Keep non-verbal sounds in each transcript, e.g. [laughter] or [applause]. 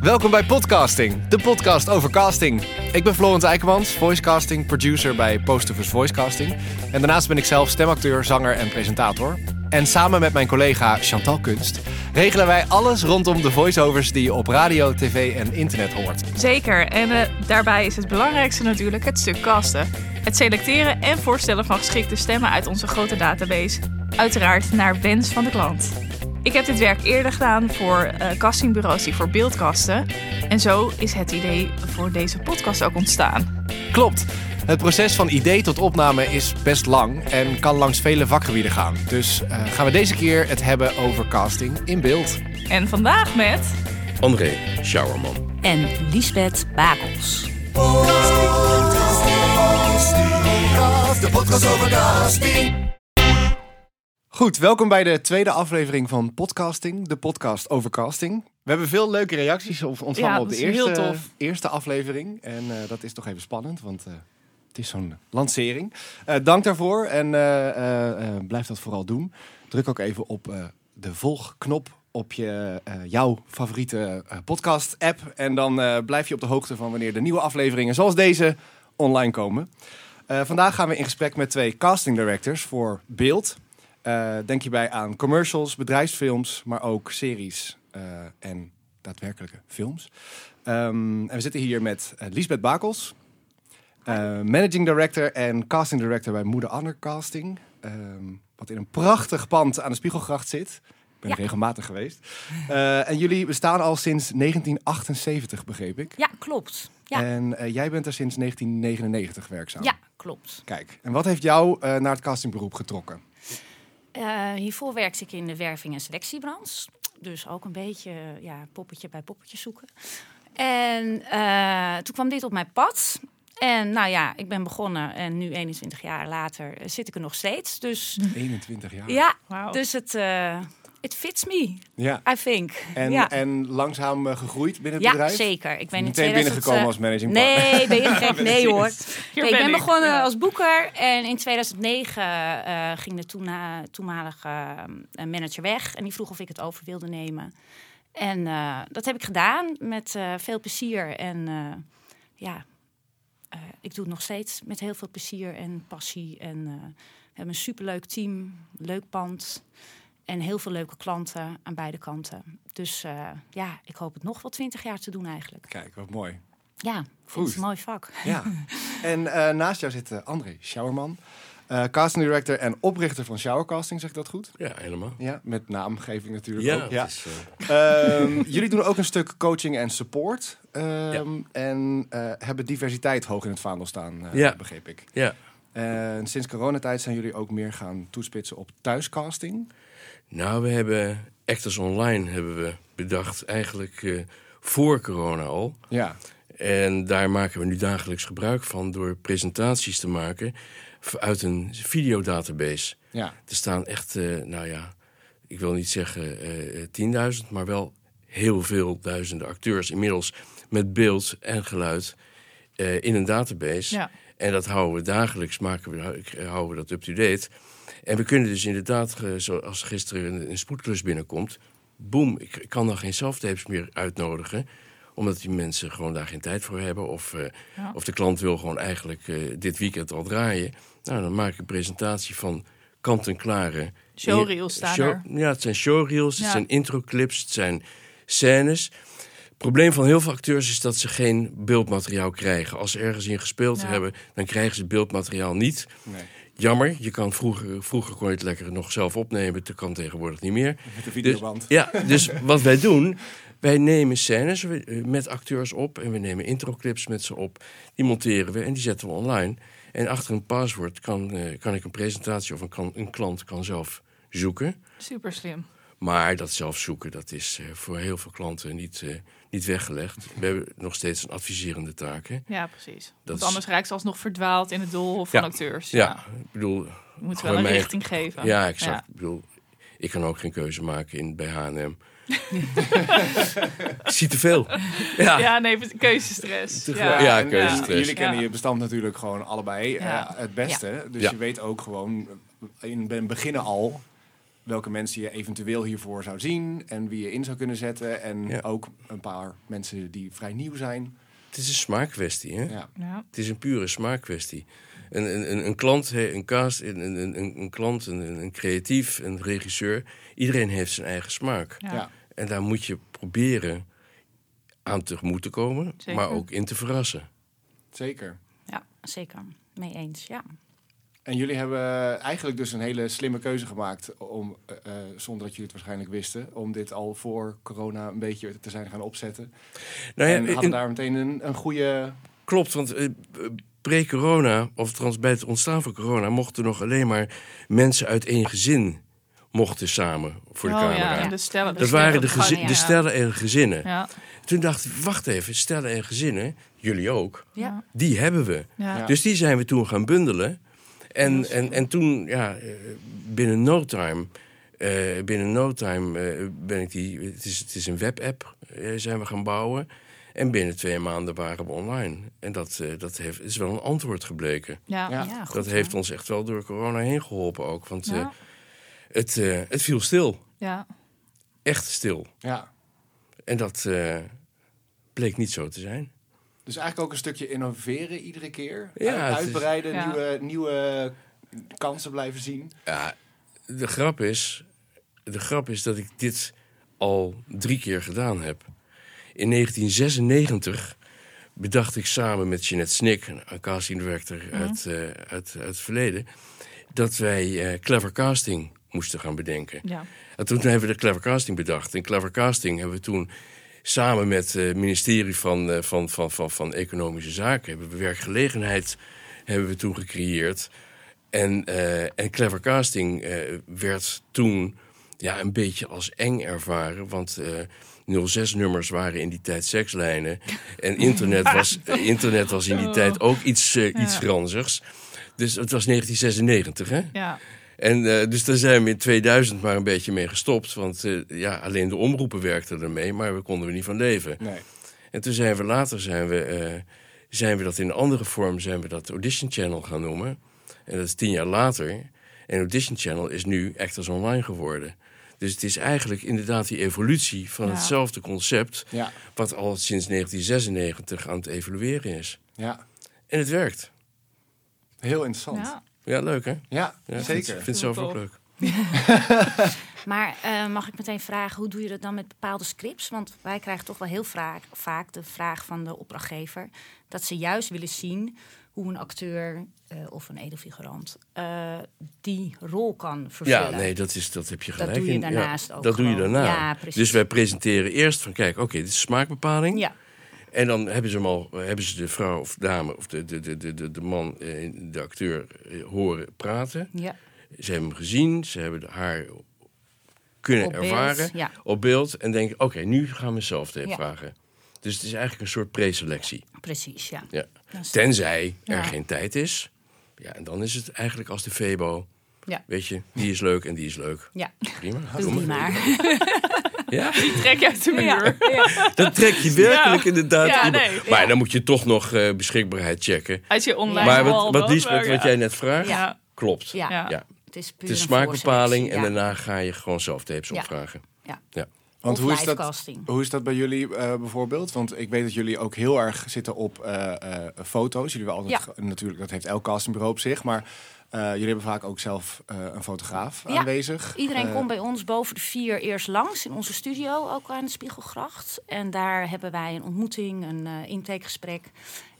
Welkom bij Podcasting, de podcast over casting. Ik ben Florent Eijkemans, voicecasting producer bij Postovers Voicecasting. En daarnaast ben ik zelf stemacteur, zanger en presentator. En samen met mijn collega Chantal Kunst regelen wij alles rondom de voiceovers die je op radio, tv en internet hoort. Zeker, en uh, daarbij is het belangrijkste natuurlijk het stuk casten. Het selecteren en voorstellen van geschikte stemmen uit onze grote database. Uiteraard naar wens van de klant. Ik heb dit werk eerder gedaan voor uh, castingbureaus die voor beeld kasten. En zo is het idee voor deze podcast ook ontstaan. Klopt. Het proces van idee tot opname is best lang en kan langs vele vakgebieden gaan. Dus uh, gaan we deze keer het hebben over casting in beeld. En vandaag met... André Schauerman. En Lisbeth Bakels. De podcast over casting. Goed, welkom bij de tweede aflevering van Podcasting, de podcast over casting. We hebben veel leuke reacties ontvangen Ja, op de eerste, eerste aflevering. En eh, dat is toch even spannend, want eh, het is zo'n lancering. Eh, dank daarvoor en blijf dat vooral doen. Druk ook even op de volgknop op je, jouw favoriete podcast-app. En dan blijf je op de hoogte van wanneer de nieuwe afleveringen zoals deze online komen. Vandaag gaan we in gesprek met twee casting directors voor beeld. Eh, denk hierbij aan commercials, bedrijfsfilms, maar ook series eh, en daadwerkelijke films. Ehm, en we zitten hier met uh, Liesbeth Bakels, eh, managing director en casting director bij Moeder Anner Casting. ehm, wat in een prachtig pand aan de Spiegelgracht zit. Ik ben Ja. regelmatig geweest. Eh, en jullie bestaan al sinds 1978, begreep ik. Ja, klopt. Ja, En eh, jij bent er sinds 1999 werkzaam. ja klopt. Kijk, en wat heeft jou eh, naar het castingberoep getrokken? Eh, hiervoor werkte ik in de werving- en selectiebranche. Dus ook een beetje ja, poppetje bij poppetje zoeken. En eh, toen kwam dit op mijn pad. En nou ja, ik ben begonnen en nu 21 jaar later zit ik er nog steeds. Dus 21 jaar. ja, Wauw. dus het eh it fits me, Ja. I think. En, ja. en langzaam eh, gegroeid binnen het ja, bedrijf? zeker. Ik ben in Meteen 2000, binnengekomen eh, als managing partner. Nee, ben je gek? [laughs] Nee hoor. Ik ben begonnen Ja. als boeker en in 2009 eh, ging de toena- toenmalige manager weg en die vroeg of ik het over wilde nemen. En eh, dat heb ik gedaan met eh, veel plezier en eh, ja, eh, ik doe het nog steeds met heel veel plezier en passie. En eh, we hebben een superleuk team, leuk pand en heel veel leuke klanten aan beide kanten. Dus eh, ja, ik hoop het nog wel twintig jaar te doen eigenlijk. Kijk, wat mooi. Ja, het een mooi vak. Ja. [laughs] en eh, naast jou zit André Schauerman. eh, casting director en oprichter van Showercasting, zeg ik dat goed? Ja, helemaal. Ja, met naamgeving natuurlijk Ja, ook. Ja. is, eh, Ehm, [laughs] jullie doen ook een stuk coaching en support. ehm, En eh, hebben diversiteit hoog in het vaandel staan, eh, Ja. begreep ik. ja. En sinds coronatijd zijn jullie ook meer gaan toespitsen op thuiscasting. Nou, we hebben Actors Online hebben we bedacht eigenlijk eh, voor corona al. Ja, En daar maken we nu dagelijks gebruik van door presentaties te maken uit een videodatabase. ja. Er staan echt, eh, nou ja, ik wil niet zeggen eh 10.000, maar wel heel veel duizenden acteurs inmiddels met beeld en geluid eh, in een database. Ja. En dat houden we dagelijks, maken we, houden we dat up-to-date. En we kunnen dus inderdaad, eh, zoals gisteren een, een spoedklus binnenkomt... boem, ik, ik kan dan geen self-tapes meer uitnodigen... omdat die mensen gewoon daar geen tijd voor hebben... of, eh, Ja. of de klant wil gewoon eigenlijk eh, dit weekend al draaien. Nou, dan maak ik een presentatie van kant-en-klare... Showreels staan Show- er. Ja, het zijn showreels, het zijn introclips, het zijn scènes... Het probleem van heel veel acteurs is dat ze geen beeldmateriaal krijgen. Als ze ergens in gespeeld Ja. hebben, dan krijgen ze beeldmateriaal niet. Nee. Jammer, je kan vroeger, vroeger kon je het lekker nog zelf opnemen. Dat kan tegenwoordig niet meer. Met de Dus, videoband. ja, dus wat wij doen, wij nemen scènes eh, met acteurs op en we nemen introclips met ze op. Die monteren we en die zetten we online. En achter een paswoord kan, eh, kan ik een presentatie of een, kan, een klant kan zelf zoeken. Super slim. Maar dat zelf zoeken, dat is eh, voor heel veel klanten niet, eh, niet weggelegd. We hebben nog steeds een adviserende taak. Hè? Ja, precies. Want is- anders raakt ze alsnog verdwaald in het doolhof van Ja. acteurs. Ja, Ja. ik bedoel, Je moet wel een mijn- richting geven. Ja, exact. Ja. Ik bedoel, ik kan ook geen keuze maken in, bij H&M. [laughs] ik zie te veel. Ja, Ja, nee, keuzestress. Te- Ja, ja, en, eh, keuzestress. jullie kennen Ja. je bestand natuurlijk gewoon allebei het beste. Dus Ja. je weet ook gewoon in het begin al welke mensen je eventueel hiervoor zou zien en wie je in zou kunnen zetten. En Ja. ook een paar mensen die vrij nieuw zijn. Het is een smaakkwestie, hè? Ja. Ja. Het is een pure smaakkwestie. Een, een, een, een klant, een cast, een, een, een, een klant, een, een een creatief, een regisseur. Iedereen heeft zijn eigen smaak. Ja. Ja. En daar moet je proberen aan tegemoet te komen, Zeker. maar ook in te verrassen. zeker. Ja, zeker. Mee eens, ja. En jullie hebben eigenlijk dus een hele slimme keuze gemaakt om, eh, eh, zonder dat jullie het waarschijnlijk wisten, om dit al voor corona een beetje te zijn gaan opzetten. Nou ja, en hadden in- daar meteen een, een goede. Klopt, want eh, pre-corona, of trouwens bij het ontstaan van corona, mochten nog alleen maar mensen uit één gezin mochten samen voor de Oh, camera. ja, en de stellen. Dat waren de, ja. de stellen en gezinnen. Ja. Toen dacht ik, wacht even, stellen en gezinnen, jullie ook, Ja. die hebben we. Ja. Ja. Dus die zijn we toen gaan bundelen. En, en, en toen, ja, eh, binnen no time, eh, binnen no time eh, ben ik die, het is, het is een webapp, eh, zijn we gaan bouwen. En binnen twee maanden waren we online. En dat, eh, dat heeft, is wel een antwoord gebleken. Ja. Ja. Ja, goed, dat hè? heeft ons echt wel door corona heen geholpen ook. Want eh, Ja. het, eh, het viel stil. Ja. Echt stil. Ja. En dat eh, bleek niet zo te zijn. Dus eigenlijk ook een stukje innoveren iedere keer. Ja, is- uitbreiden, Ja. nieuwe, nieuwe kansen blijven zien. Ja, de grap is, de grap is dat ik dit al drie keer gedaan heb. In 1996 bedacht ik samen met Jeanette Snik, een casting director uit, eh, uit, uit het verleden, dat wij eh, clever casting moesten gaan bedenken. Ja. En toen hebben we de Clever Casting bedacht. En Clever Casting hebben we toen samen met eh, het ministerie van, eh, van, van, van, van Economische Zaken... hebben we werkgelegenheid hebben we toen gecreëerd. En, eh, en Clever Casting werd toen ja, een beetje als eng ervaren. Want eh 06-nummers waren in die tijd sekslijnen. En internet [laughs] was, internet was in die tijd ook iets, iets ranzigs. Dus het was 1996, hè? Ja. En eh, dus daar zijn we in 2000 maar een beetje mee gestopt. Want eh, ja, alleen de omroepen werkten ermee, maar we konden er niet van leven. Nee. En toen zijn we later zijn we, eh, zijn we dat in een andere vorm zijn we dat Audition Channel gaan noemen. En dat is tien jaar later. En Audition Channel is nu Actors Online geworden. Dus het is eigenlijk inderdaad die evolutie van Ja. hetzelfde concept... Ja. wat al sinds 1996 aan het evolueren is. ja, En het werkt. heel interessant. Ja. Ja, leuk hè? Ja, zeker. Ik vind het zelf ook leuk. [laughs] Maar eh, mag ik meteen vragen, hoe doe je dat dan met bepaalde scripts? Want wij krijgen toch wel heel vaak, vaak de vraag van de opdrachtgever... dat ze juist willen zien hoe een acteur eh, of een edelfigurant eh, die rol kan vervullen. Ja, nee, dat, is, dat heb je Dat gelijk. doe je in. daarnaast ja, ook Dat doe je daarna. Ja, precies. dus wij presenteren eerst van, kijk, oké, dit is smaakbepaling. Ja, En dan hebben ze, hem al, hebben ze de vrouw of dame of de, de, de, de, de, de man, eh, de acteur, eh, horen praten. ja. Ze hebben hem gezien, ze hebben haar kunnen Op beeld, ervaren ja. op beeld. En denken, oké, nu gaan we zelf Ja. vragen. Dus het is eigenlijk een soort preselectie. precies, ja. Ja. Tenzij er Ja. geen tijd is. Ja, en dan is het eigenlijk als de Febo. Ja. Weet je, die is leuk en die is leuk. Ja, Prima. doe Doe die maar. [laughs] Ja, [laughs] Trek je uit de muur. dat trek je werkelijk Ja. inderdaad. Ja, nee, maar ja. dan moet je toch nog eh, beschikbaarheid checken. Uit je online maar wat, wat, wat ja. jij net vraagt, Ja. klopt. Ja, Ja. Ja. het is puur Het is een smaakbepaling en daarna ga je gewoon zelf tapes Ja. opvragen. Ja. Want hoe is, dat, hoe is dat bij jullie eh, bijvoorbeeld? Want ik weet dat jullie ook heel erg zitten op eh, eh, foto's. Jullie hebben altijd, natuurlijk, dat heeft elk castingbureau op zich. Maar jullie hebben vaak ook zelf een fotograaf Ja. aanwezig. Iedereen komt bij ons boven de vier eerst langs in onze studio, ook aan de Spiegelgracht. En daar hebben wij een ontmoeting, een intakegesprek.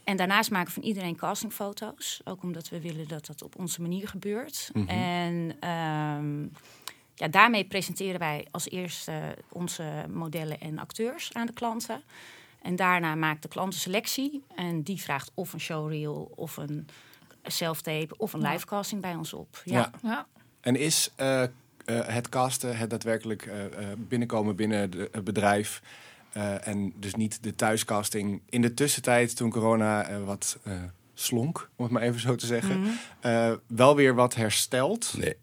En daarnaast maken we van iedereen castingfoto's. Ook omdat we willen dat dat op onze manier gebeurt. Mhm. En ehm, ja, daarmee presenteren wij als eerste onze modellen en acteurs aan de klanten. En daarna maakt de klant een selectie. En die vraagt of een showreel of een self-tape of een livecasting bij ons op. Ja. Ja. Ja. En is eh, eh, het casten, het daadwerkelijk eh, eh, binnenkomen binnen de- het bedrijf... eh, en dus niet de thuiscasting in de tussentijd toen corona wat eh, slonk, om het maar even zo te zeggen... Mhm. eh, wel weer wat hersteld? Nee.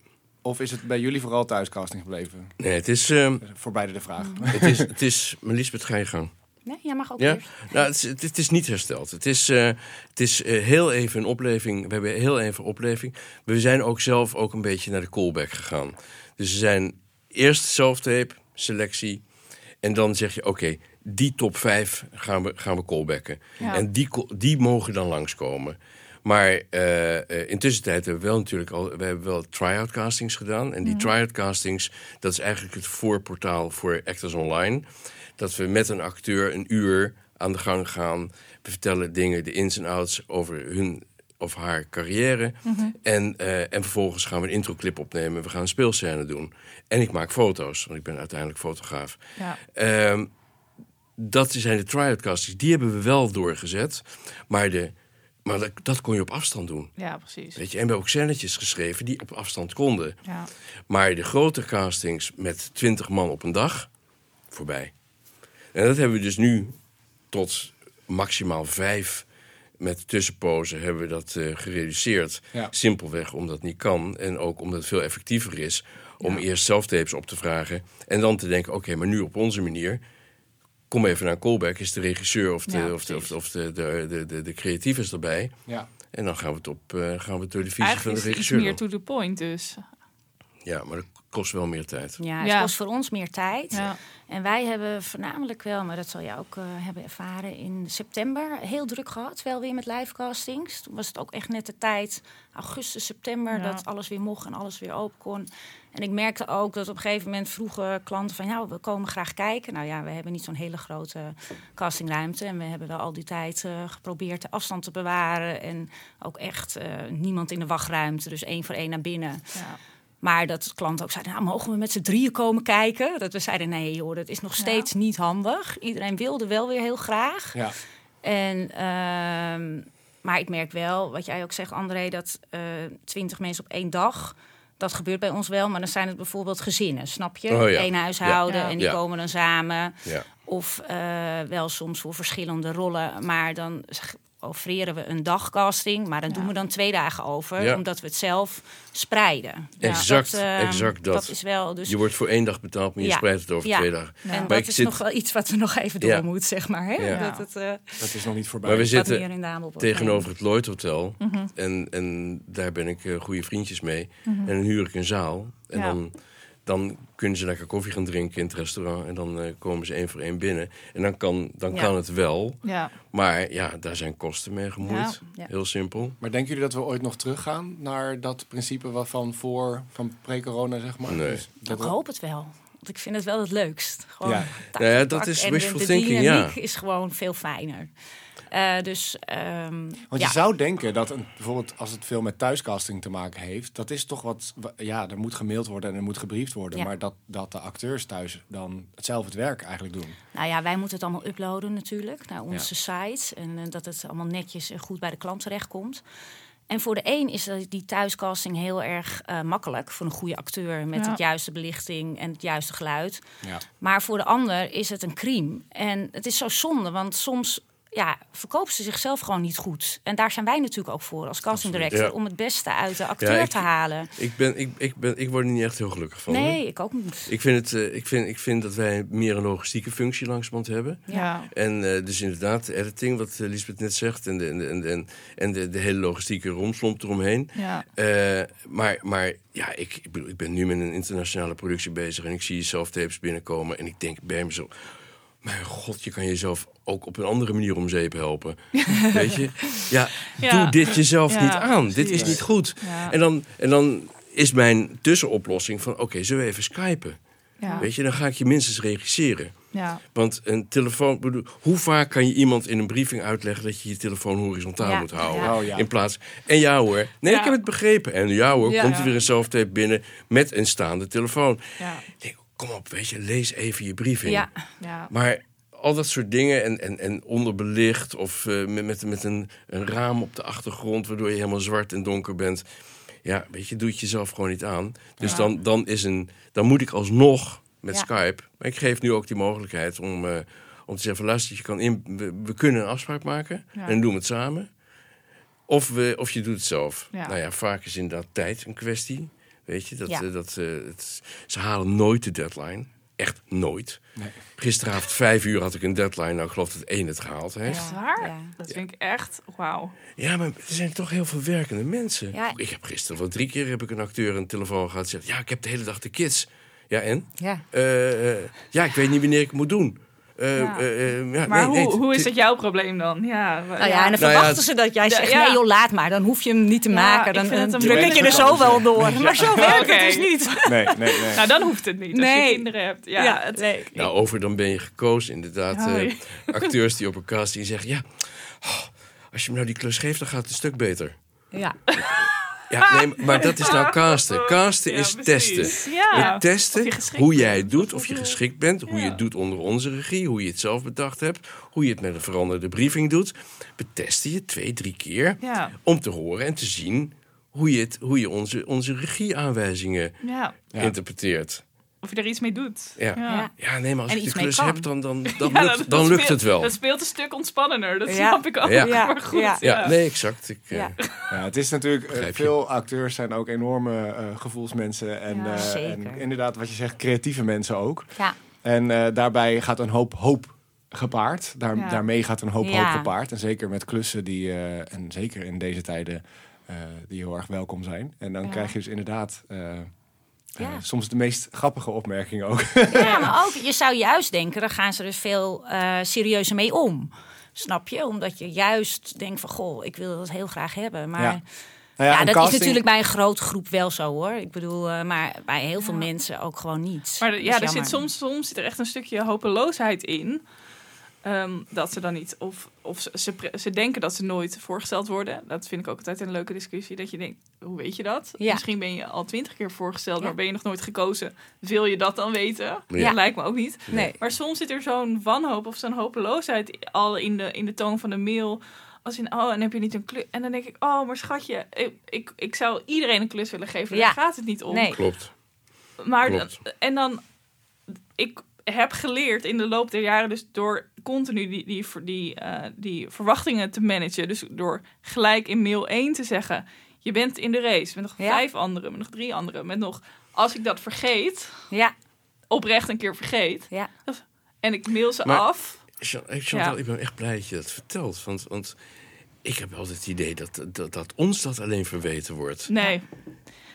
Of is het bij jullie vooral thuiscasting gebleven? nee, het is, ehm, Voor beide de vraag. [laughs] het is, het is... Lisbeth, ga je gang. Nee, jij mag ook Ja? eerst. Nou, het is, het, het is niet hersteld. Het is, eh, het is eh, heel even een opleving. We hebben heel even opleving. We zijn ook zelf ook een beetje naar de callback gegaan. Dus er zijn eerst self-tape, selectie. En dan zeg je, oké, die top 5 gaan we, gaan we callbacken. Ja. En die, die mogen dan langskomen. Maar eh, intussen tijd hebben we wel natuurlijk al, we hebben wel try-out castings gedaan. En die try-out castings, dat is eigenlijk het voorportaal voor Actors Online. Dat we met een acteur een uur aan de gang gaan. We vertellen dingen, de ins en outs over hun of haar carrière. en, eh, en vervolgens gaan we een introclip opnemen. We gaan een speelscène doen. En ik maak foto's, want ik ben uiteindelijk fotograaf. Ja. Ehm, dat zijn de try-out castings. Die hebben we wel doorgezet. Maar, de, maar dat, dat kon je op afstand doen. ja, precies. Weet je? En we hebben ook scènetjes geschreven die op afstand konden. Ja. Maar de grote castings met 20 man op een dag, voorbij. En dat hebben we dus nu tot maximaal vijf met tussenpozen hebben we dat eh, gereduceerd. Ja. Simpelweg omdat het niet kan. En ook omdat het veel effectiever is om eerst zelftapes op te vragen. En dan te denken, oké, maar nu op onze manier. Kom even naar callback, is de regisseur of de, Ja, of de, of of de, de, de, de, de creatief is erbij. Ja. En dan gaan we het, op, eh, gaan we het door de visie van Eigenlijk de is het iets regisseur meer to the point dus. Ja, maar dat kost wel meer tijd. Ja, het Ja. kost voor ons meer tijd. Ja. En wij hebben voornamelijk wel, maar dat zal je ook eh, hebben ervaren, in september heel druk gehad. Wel weer met livecastings. Toen was het ook echt net de tijd, augustus, september, Ja. dat alles weer mocht en alles weer open kon. En ik merkte ook dat op een gegeven moment vroegen klanten van, ja, we komen graag kijken. Nou ja, we hebben niet zo'n hele grote castingruimte. En we hebben wel al die tijd eh, geprobeerd de afstand te bewaren. En ook echt eh, niemand in de wachtruimte, dus één voor één naar binnen. Ja. Maar dat klanten ook zeiden, nou, mogen we met z'n drieën komen kijken? Dat we zeiden, nee joh, dat is nog Ja. steeds niet handig. Iedereen wilde wel weer heel graag. Ja. En, ehm, maar ik merk wel, wat jij ook zegt André, dat twintig mensen op één dag... Dat gebeurt bij ons wel, maar dan zijn het bijvoorbeeld gezinnen, snap je? Oh ja. Eén huishouden Ja. en die Ja. komen dan samen. Ja. Of eh, wel soms voor verschillende rollen. Maar dan offereren we een dagcasting. Maar dan Ja. doen we dan twee dagen over. Ja. Omdat we het zelf spreiden. Exact, dat, ehm, exact dat. Dat is wel... Dus, Je wordt voor één dag betaald, maar je Ja. spreidt het over Ja. twee dagen. Ja. en Maar dat ik is zit- nog wel iets wat er nog even door Ja. moet, zeg maar. Hè? Ja. Dat het eh, Dat is nog niet voorbij. Maar we zitten in tegenover het Lloyd Hotel. Mhm. En, en daar ben ik eh, goede vriendjes mee. En dan huur ik een zaal. En Ja. dan, dan kunnen ze lekker koffie gaan drinken in het restaurant. En dan eh, komen ze één voor één binnen. En dan kan, dan Ja. kan het wel. Ja. Maar ja, daar zijn kosten mee gemoeid. Ja, ja. Heel simpel. Maar denken jullie dat we ooit nog teruggaan naar dat principe waarvan voor, van pre-corona, zeg maar? Nee. Dus dat Ik hoop het wel. Want ik vind het wel het leukst. Gewoon Ja. dat is wishful de, de thinking, ja. is gewoon veel fijner. Eh, dus, ehm, Want ja. je zou denken dat een, bijvoorbeeld als het veel met thuiscasting te maken heeft, dat is toch wat, wa- ja, er moet gemaild worden en er moet gebriefd worden, Ja. maar dat, dat de acteurs thuis dan hetzelfde het werk eigenlijk doen. Nou ja, wij moeten het allemaal uploaden natuurlijk naar onze site. En eh, dat het allemaal netjes en goed bij de klant terechtkomt. En voor de een is dat- die thuiscasting heel erg eh, makkelijk. Voor een goede acteur met Ja. het juiste belichting en het juiste geluid. Ja. Maar voor de ander is het een crime. En het is zo zonde, want soms ja, verkopen ze zichzelf gewoon niet goed. En daar zijn wij natuurlijk ook voor als casting director... Ja. om het beste uit de acteur Ja, ik- te halen. Ik, ben, ik, ik, ben, ik word er niet echt heel gelukkig van. Nee, ik ook niet. Ik vind, het, eh, ik, vind, ik vind dat wij meer een logistieke functie langzamerhand hebben. Ja. En eh, dus inderdaad, de editing, wat eh, Lisbeth net zegt, en de, en de, en de, en de, de hele logistieke romslomp eromheen. Ja. Eh, maar, maar ja, ik, ik, bedoel, ik ben nu met een internationale productie bezig en ik zie self-tapes binnenkomen en ik denk bij mezelf... Mijn god, je kan jezelf ook op een andere manier om zeep helpen. [laughs] Weet je? Ja, Ja. doe dit jezelf Ja, niet aan. Dit is niet goed. Ja. En, dan, en dan is mijn tussenoplossing van... oké, zullen we even skypen? Ja. Weet je, dan ga ik je minstens regisseren. Ja. Want een telefoon, bedoel, hoe vaak kan je iemand in een briefing uitleggen dat je je telefoon horizontaal moet houden? Oh. In plaats. En ja hoor, nee, ik heb het begrepen. En ja hoor, komt er weer een self-tape binnen met een staande telefoon. Ja. Denk, kom op, weet je, lees even je briefing. Ja, Ja. Maar al dat soort dingen en, en, en onderbelicht of eh, met, met, met een, een raam op de achtergrond waardoor je helemaal zwart en donker bent. Ja, weet je, doe het jezelf gewoon niet aan. Dus Ja. dan, dan, is een, dan moet ik alsnog met Ja. Skype. Maar ik geef nu ook die mogelijkheid om, eh, om te zeggen: luister, je kan in, we, we kunnen een afspraak maken Ja. en doen we het samen. Of, we, of je doet het zelf. Nou ja, vaak is inderdaad tijd een kwestie. Weet je, dat, eh, dat, het, ze halen nooit de deadline. Echt nooit. Nee. Gisteravond vijf uur had ik een deadline. Nou, ik geloof dat één het gehaald heeft. Ja. Waar? Ja. Dat vind ik echt, wauw. Ja, maar er zijn toch heel veel werkende mensen. Ja. Ik heb gisteren wel drie keer heb ik een acteur een telefoon gehad. Zegt, ja, ik heb de hele dag de kids. Ja, en? Ja. Eh, eh, ja, ik weet niet wanneer ik het moet doen. Eh, Ja. eh, eh, ja, Maar nee, nee, hoe, hoe is het- dat jouw probleem dan? Ja, Nou ja, en dan Nou ja, verwachten ze dat jij zegt, ja. nee joh, laat maar. Dan hoef je hem niet te Ja, maken. Dan, druk ik je er zo wel door. [laughs] Maar zo werkt Oké. het dus niet. Nee, nee, nee. [laughs] Nou, dan hoeft het niet als je kinderen hebt. Ja, Ja, het, nee. Nou, over dan ben je gekozen. Inderdaad, Oh, eh, acteurs die op een casting zeggen... ja, oh, als je me nou die klus geeft, dan gaat het een stuk beter. Ja. [laughs] Ja, nee, maar dat is nou casten. Casten Ja, is precies. testen. Ja. We testen hoe jij het doet, of je geschikt bent, hoe je het doet onder onze regie, hoe je het zelf bedacht hebt, hoe je het met een veranderde briefing doet. We testen je twee, drie keer Ja. om te horen en te zien hoe je, het, hoe je onze, onze regieaanwijzingen Ja. Ja. interpreteert. Of je er iets mee doet. Ja. Ja. Ja, nee, maar als En ik de klus kan. heb, dan, dan, [laughs] dan, Ja, lukt, dat- dan dat lukt speelt- het wel. Dat speelt een stuk ontspannender. Dat Ja. snap ik ook. Ja. Maar goed, Ja. nee, exact. Ik, eh, Ja. [laughs] Ja, het is natuurlijk, eh, je. veel acteurs zijn ook enorme eh, gevoelsmensen. En, Ja, eh, zeker. en inderdaad, wat je zegt, creatieve mensen ook. Ja. En eh, daarbij gaat een hoop hoop gepaard. Daar, Ja. Daarmee gaat een hoop Ja. hoop gepaard. En zeker met klussen die, eh, en zeker in deze tijden, eh, die heel erg welkom zijn. En dan Ja. krijg je dus inderdaad eh, eh, Ja. soms de meest grappige opmerkingen ook. Ja, [laughs] maar ook, je zou juist denken, daar gaan ze er veel eh, serieuzer mee om. Snap je? Omdat je juist denkt van, goh, ik wil dat heel graag hebben. Maar Ja. ja, Nou ja, dat casting- is natuurlijk bij een grote groep wel zo hoor. Ik bedoel, eh, maar bij heel veel mensen ook gewoon niet. Maar ja, er zit soms, soms zit er echt een stukje hopeloosheid in. Ehm, dat ze dan niet, of, of ze, ze, denken dat ze nooit voorgesteld worden. Dat vind ik ook altijd een leuke discussie. Dat je denkt, hoe weet je dat? Ja. Misschien ben je al twintig keer voorgesteld, Ja. maar ben je nog nooit gekozen. Wil je dat dan weten? Ja. Dat lijkt me ook niet. Nee. Maar soms zit er zo'n wanhoop of zo'n hopeloosheid al in de, in de toon van de mail. Als in, oh, en heb je niet een klus? En dan denk ik, oh, maar schatje, ik, ik, ik zou iedereen een klus willen geven. Ja. Daar gaat het niet om. Nee. Klopt. Maar Klopt. en dan, ik heb geleerd in de loop der jaren, dus door continu die, die, die, eh, die verwachtingen te managen. Dus door gelijk in mail 1 te zeggen: Je bent in de race met nog Ja. vijf anderen, met nog drie anderen, met nog. Als ik dat vergeet, Ja, oprecht een keer vergeet, ja. en ik mail ze Maar- af. Eh, Chantal, Ja. ik ben echt blij dat je dat vertelt. Want, want ik heb altijd het idee dat, dat, dat ons dat alleen verweten wordt. Nee,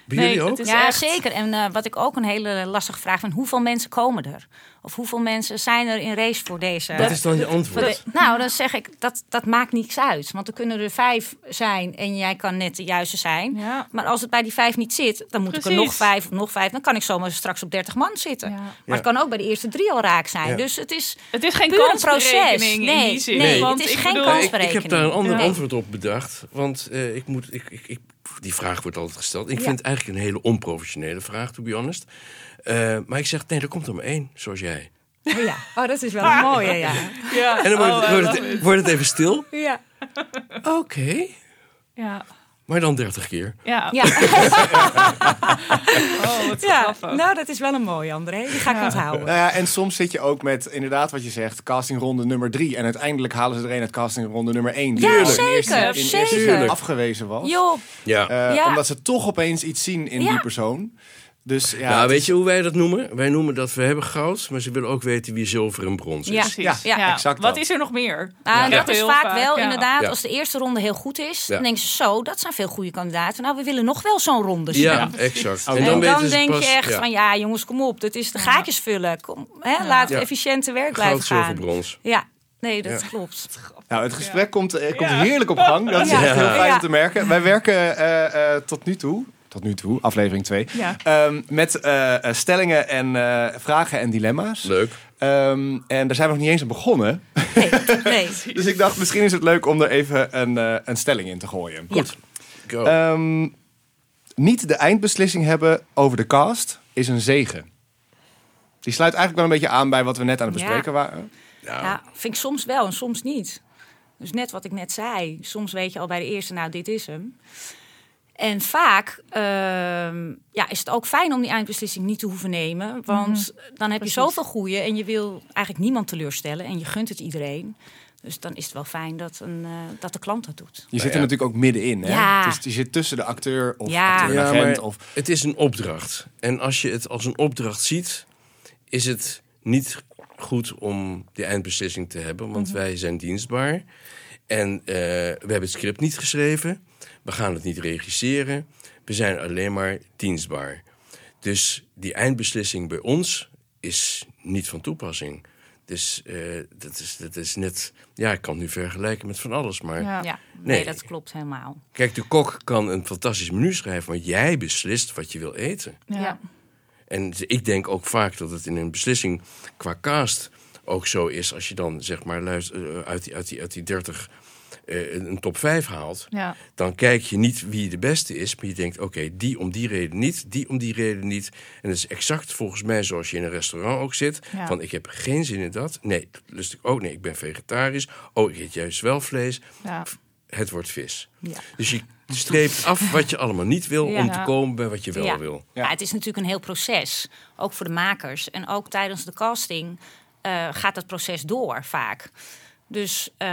Bij Nee, jullie ook? het is ja echt- zeker. En eh, wat ik ook een hele lastige vraag vind, hoeveel mensen komen er? Of hoeveel mensen zijn er in race voor deze? Wat is dan je antwoord? de- nou, dan zeg ik, dat, dat maakt niks uit. Want er kunnen er vijf zijn en jij kan net de juiste zijn. ja. Maar als het bij die vijf niet zit, dan moet ik er nog vijf of nog vijf. Dan kan ik zomaar straks op 30 man zitten. Ja. Maar Ja. het kan ook bij de eerste drie al raak zijn. Ja. Dus het is Het is geen puur een kansberekening proces. in Nee, die zin. nee, want het is ik geen bedoel, kans. ik, ik heb daar een ander antwoord op bedacht. Want eh, ik moet, ik, ik, ik, die vraag wordt altijd gesteld. Ik Ja. vind het eigenlijk een hele onprofessionele vraag, to be honest. Eh, maar ik zeg, nee, er komt er maar één, zoals jij. Oh ja, oh, dat is wel een mooie, ja. [laughs] Ja. En dan wordt, Oh, het, wordt, wordt het even stil. Ja. Oké, Ja. Maar dan 30 keer. Ja. Ja. [laughs] Oh, wat ja, grappig. nou dat is wel een mooie, André. Die ga ik Ja. onthouden. Nou ja, en soms zit je ook met inderdaad wat je zegt, castingronde nummer drie. En uiteindelijk halen ze er een uit castingronde nummer één. Die Ja, in zeker, eerste, in eerste zeker. afgewezen was. Joh, Ja. Eh, Ja. Omdat ze toch opeens iets zien in Ja. die persoon. Dus ja, nou, weet is- je hoe wij dat noemen? Wij noemen dat we hebben goud, maar ze willen ook weten wie zilver en brons is. Ja. Precies. Ja, Ja, exact Wat dat. is er nog meer? Ja. dat is vaak wel ja. inderdaad, Ja. als de eerste ronde heel goed is, Ja. dan denken ze zo, dat zijn veel goede kandidaten. Nou, we willen nog wel zo'n ronde zien. Ja, [laughs] exact. Oh, En dan, denk pas- je echt ja, van, ja jongens, kom op, dat is de gaatjes vullen. Kom, hè, Laat Ja. efficiënte werk Goud, blijven zilver, gaan. brons. Ja, nee, dat Ja. klopt. Nou, het gesprek komt, eh, komt heerlijk op gang. Dat is heel fijn om te merken. Wij werken eh, eh, tot nu toe, tot nu toe, aflevering 2, Ja. met eh, eh, stellingen en eh, vragen en dilemma's. Leuk. Ehm, en daar zijn we nog niet eens aan begonnen. Nee, nee. [laughs] Dus ik dacht, misschien is het leuk om er even een, eh, een stelling in te gooien. Goed. Go. Ehm, niet de eindbeslissing hebben over de cast is een zegen. Die sluit eigenlijk wel een beetje aan bij wat we net aan het Ja. bespreken waren. ja. Ja, vind ik soms wel en soms niet. Dus net wat ik net zei. Soms weet je al bij de eerste, nou, dit is hem. En vaak ehm, ja, is het ook fijn om die eindbeslissing niet te hoeven nemen. Want dan heb Precies. je zoveel goeie en je wil eigenlijk niemand teleurstellen. En je gunt het iedereen. Dus dan is het wel fijn dat, een, eh, dat de klant dat doet. Je zit ja. er natuurlijk ook middenin. Hè? Ja. Dus je zit tussen de acteur of Ja. acteur en Ja, agent. Of, het is een opdracht. En als je het als een opdracht ziet, is het niet goed om die eindbeslissing te hebben, want wij zijn dienstbaar. En eh, we hebben het script niet geschreven. We gaan het niet regisseren. We zijn alleen maar dienstbaar. Dus die eindbeslissing bij ons is niet van toepassing. Dus eh, dat, is, dat is net... Ja, ik kan het nu vergelijken met van alles, maar... Ja. Ja, nee, Nee. dat klopt helemaal. Kijk, de kok kan een fantastisch menu schrijven... maar jij beslist wat je wil eten. Ja. En ik denk ook vaak dat het in een beslissing qua cast ook zo is. Als je dan zeg maar luister, eh, uit, die, uit, die, uit die 30 eh, een top 5 haalt. Ja. Dan kijk je niet wie de beste is. Maar je denkt, oké, die om die reden niet. Die om die reden niet. En dat is exact volgens mij zoals je in een restaurant ook zit. Ja. Van ik heb geen zin in dat. Nee, dat lust ik ook. Nee, ik ben vegetarisch. Oh, ik eet juist wel vlees. Ja. Het wordt vis. Ja. Dus je streept af wat je allemaal niet wil... Ja. om te komen bij wat je wel Ja. wil. Ja. Ja, het is natuurlijk een heel proces, ook voor de makers. En ook tijdens de casting eh, gaat dat proces door vaak. Dus eh,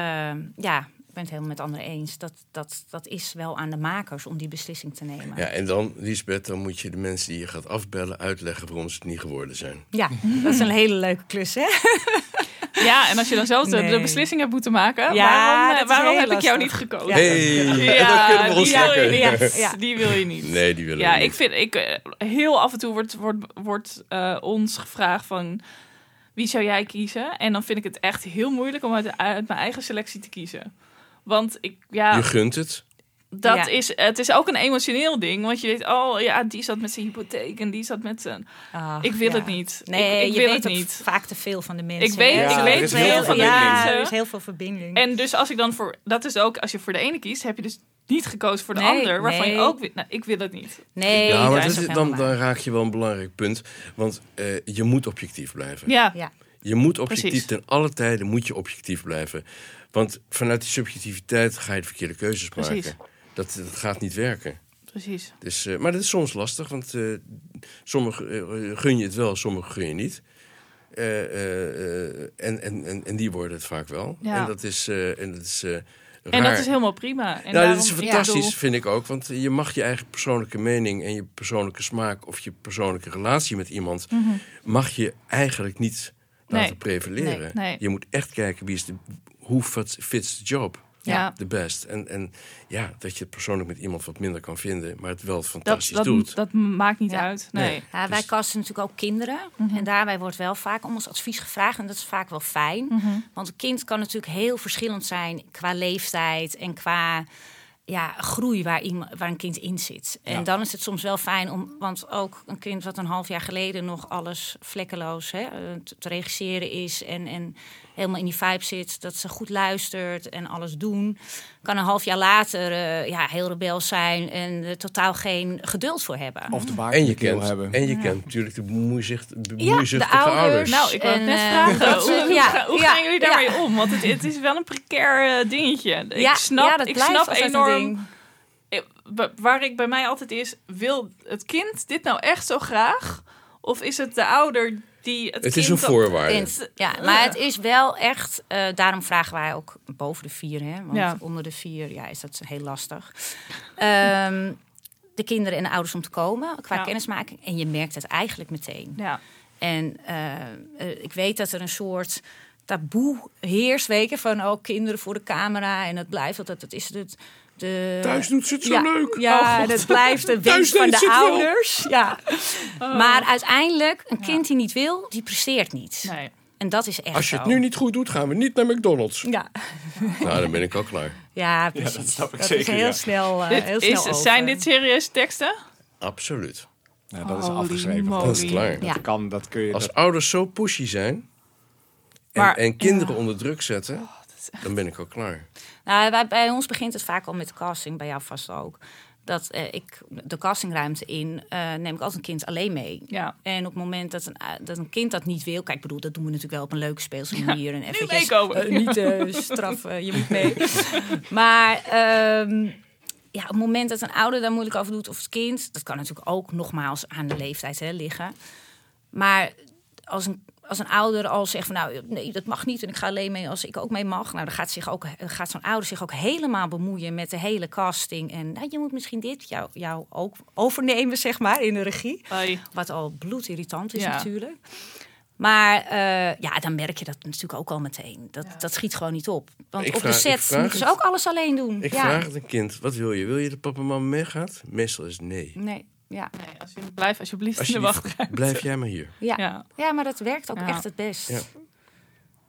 ja, ben het helemaal met anderen eens. Dat, dat, dat is wel aan de makers om die beslissing te nemen. Ja, en dan, Lisbeth, dan moet je de mensen die je gaat afbellen uitleggen waarom ze het niet geworden zijn. Ja, [laughs] dat is een hele leuke klus, hè? [laughs] ja, en als je dan zelf de, de Nee. beslissing hebt moeten maken, Ja, waarom, eh, waarom heb ik jou niet gekozen? Ja. Hey, we die wil je niet. Ja. Die wil je niet. Nee, die willen Ja, niet. ik vind, ik, eh, heel af en toe wordt, wordt, wordt eh, ons gevraagd van wie zou jij kiezen? En dan vind ik het echt heel moeilijk om uit, uit mijn eigen selectie te kiezen. Want ik, ja, Je gunt het. dat Ja. is, het is ook een emotioneel ding. Want je weet, oh ja, die zat met zijn hypotheek en die zat met zijn. Ik wil ja. het niet. Nee, ik, ik je wil weet het niet. vaak te veel van de mensen. Ik weet- ik Ja, weet er is veel heel van veel- de Ja, mensen. er is heel veel verbinding. En dus als ik dan voor, dat is ook, als je voor de ene kiest, heb je dus niet gekozen voor de Nee, ander, waarvan je ook, nou, ik wil het niet. nee, ja, maar dat is dan raak je wel een belangrijk punt. Want eh, je moet objectief blijven. Ja, Ja. Je moet objectief, Precies. ten alle tijden moet je objectief blijven. Want vanuit die subjectiviteit ga je de verkeerde keuzes Precies. maken. Dat, dat gaat niet werken. precies. Dus, eh, maar dat is soms lastig, want eh sommigen eh, gun je het wel, sommigen gun je niet. En, en, en, en die worden het vaak wel. Ja. En dat is, en dat is eh, En raar. dat is helemaal prima. En nou, daarom- dat is fantastisch, vind ik ook. Want je mag je eigen persoonlijke mening en je persoonlijke smaak... of je persoonlijke relatie met iemand... mag je eigenlijk niet laten Nee. prevaleren. Nee, nee. Je moet echt kijken wie is de, hoe fits, fits the job Ja. de best. En, en ja, dat je het persoonlijk met iemand wat minder kan vinden... maar het wel fantastisch dat, doet. dat maakt niet Ja. uit. Nee. Nee. Ja, wij Dus- casten natuurlijk ook kinderen. Mhm. En daarbij wordt wel vaak om ons advies gevraagd. En dat is vaak wel fijn. Mhm. Want een kind kan natuurlijk heel verschillend zijn qua leeftijd en qua ja, groei waar, iemand, waar een kind in zit. En Ja. dan is het soms wel fijn om, want ook een kind wat een half jaar geleden nog alles vlekkeloos hè, eh, te, te regisseren is en, en helemaal in die vibe zit, dat ze goed luistert en alles doen, kan een half jaar later eh, ja, heel rebels zijn en totaal geen geduld voor hebben. Of de baard En je kent, hebben. en je kent natuurlijk de bemoeizicht, Ja, bemoeizuchtige de ouders. ouders. Nou, ik wil En, net eh, vragen. [laughs] hoe, ja, hoe ja, gaan jullie ja. daarmee om? Want het, het is wel een precair eh, dingetje. Ja, ik snap, ja, dat ik snap enorm. Waar ik bij mij altijd is, wil het kind dit nou echt zo graag? Of is het de ouder die het, Het kind is een voorwaarde. Kind. Ja, maar het is wel echt. eh, daarom vragen wij ook boven de vier, hè? Want Ja. onder de vier ja, is dat heel lastig. Ehm, de kinderen en de ouders om te komen qua Ja. kennismaking. En je merkt het eigenlijk meteen. Ja, En eh, eh, ik weet dat er een soort taboe heerst, weken van oh, kinderen voor de camera. En het blijft dat het is het. De, Thuis doet ze het zo ja, leuk. Ja, Oh, dat blijft de wens van de wel. ouders. Ja. [laughs] Oh. Maar uiteindelijk, een kind die niet wil, die presteert niet. nee. En dat is echt Als je het zo. nu niet goed doet, gaan we niet naar McDonald's. Ja, [laughs] Nou, dan ben ik al klaar. ja precies. dat snap ik is zeker, heel ja. snel, eh, Dit heel snel is, over. zijn dit serieuze teksten? Absoluut. Nou, dat is afgeschreven. Dat is klaar. Ja. Dat kan, dat kun je... Als dat- ouders zo pushy zijn en, Maar- en kinderen onder druk zetten, dan ben ik al klaar. Nou, bij, bij ons begint het vaak al met de casting, bij jou vast ook. Dat eh, ik de castingruimte in, eh, neem ik altijd een kind alleen mee. Ja. En op het moment dat een, eh, dat een kind dat niet wil... Kijk, ik bedoel, dat doen we natuurlijk wel op een leuke speelse manier. en eventjes, meekomen. eh, niet eh, [laughs] straffen, je moet mee. maar ehm, ja, op het moment dat een ouder daar moeilijk over doet... of het kind, dat kan natuurlijk ook nogmaals aan de leeftijd hè, liggen. Maar als een, als een ouder al zegt van nou nee, dat mag niet en ik ga alleen mee als ik ook mee mag. Nou, dan gaat, zich ook, gaat zo'n ouder zich ook helemaal bemoeien met de hele casting. En nou, je moet misschien dit jou, jou ook overnemen, zeg maar, in de regie. Wat al bloedirritant is Ja. natuurlijk. Maar eh, ja, dan merk je dat natuurlijk ook al meteen. Dat, dat schiet gewoon niet op. Want Ik op vraag- de set moeten ze ook alles alleen doen. Ik ja. vraag het een kind, wat wil je? Wil je dat papa en mama meegaat? Meestal is nee. Nee, ja. Nee, als je, blijf alsjeblieft in de wachtruimte. blijf jij maar hier. Ja. Ja. Ja. maar dat werkt ook Ja. echt het best. Ja.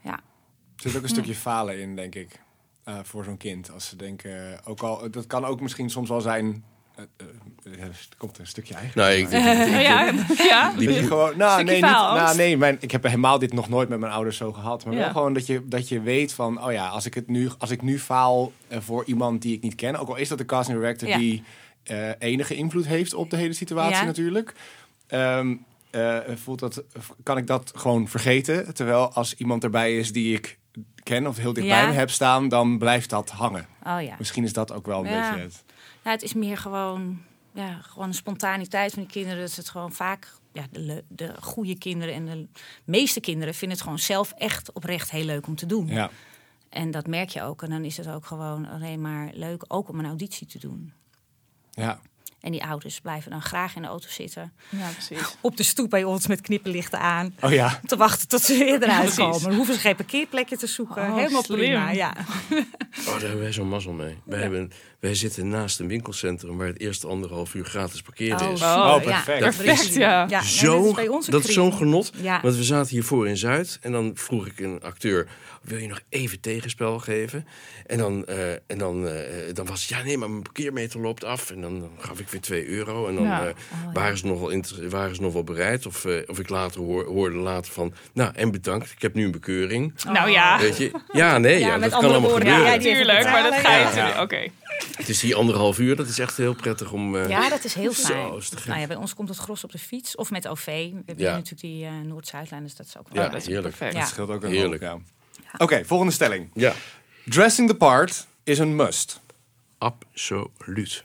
Ja. Er zit ook een stukje falen in, denk ik, eh, voor zo'n kind. Als ze denken, ook al, dat kan ook misschien soms wel zijn. eh, eh, ja, er komt een stukje eigen. Nou, ik, ik, [laughs] ik- Ja, ja. Die- [laughs] je gewoon, nou, nee, niet, nou, nee mijn, ik heb helemaal dit nog nooit met mijn ouders zo gehad. Maar wel Ja. gewoon dat je, dat je weet van, oh ja, als ik, het nu, als ik nu faal eh, voor iemand die ik niet ken, ook al is dat de casting director Ja. die eh, enige invloed heeft op de hele situatie Ja. natuurlijk, ehm, eh, voelt dat, kan ik dat gewoon vergeten. Terwijl als iemand erbij is die ik ken of heel dichtbij Ja. me heb staan, dan blijft dat hangen. Oh ja. Misschien is dat ook wel een beetje het. Nou, het is meer gewoon, ja, gewoon een spontaniteit van die kinderen. Dat het gewoon vaak, ja, de, de goede kinderen en de meeste kinderen vinden het gewoon zelf echt oprecht heel leuk om te doen. Ja. En dat merk je ook. En dan is het ook gewoon alleen maar leuk, ook om een auditie te doen. Ja. En die ouders blijven dan graag in de auto zitten. ja, precies. Op de stoep bij ons met knipperlichten aan. Oh ja. Te wachten tot ze weer eruit komen. Dan hoeven ze geen parkeerplekje te zoeken. Oh, Helemaal slim. prima. Ja. oh, daar hebben wij zo'n mazzel mee. Wij, hebben, wij zitten naast een winkelcentrum waar het eerste anderhalf uur gratis parkeren is. super. Oh, Ja, perfect. dat is- Perfect, ja. zo, dat is dat is zo'n genot. Ja. Want we zaten hiervoor in Zuid en dan vroeg ik een acteur: wil je nog even tegenspel geven? En dan, eh, en dan, eh, dan was het ja, nee, maar mijn parkeermeter loopt af. En dan, dan gaf ik weer 2 euro. En dan Ja. eh, Oh, waren, ze nog wel waren ze nog wel bereid. Of, eh, of ik later hoor, hoorde later van: nou, en bedankt, ik heb nu een bekeuring. Nou ja. Weet je? Ja, nee, ja, Ja, dat kan allemaal woorden, gebeuren. Ja, natuurlijk, maar dat ga je natuurlijk. Oké. Het is die anderhalf uur, dat is echt heel prettig om. eh, Ja, dat is heel fijn. is nou ja, bij ons komt het gros op de fiets of met OV. We hebben Ja. natuurlijk die Noord-Zuidlijn, dus dat is ook Ja, wel Oh, dat is heerlijk. perfect. Ja. Dat scheelt ook een Heerlijk. hoop, Oké, volgende stelling. ja, Dressing the part is een must. absoluut.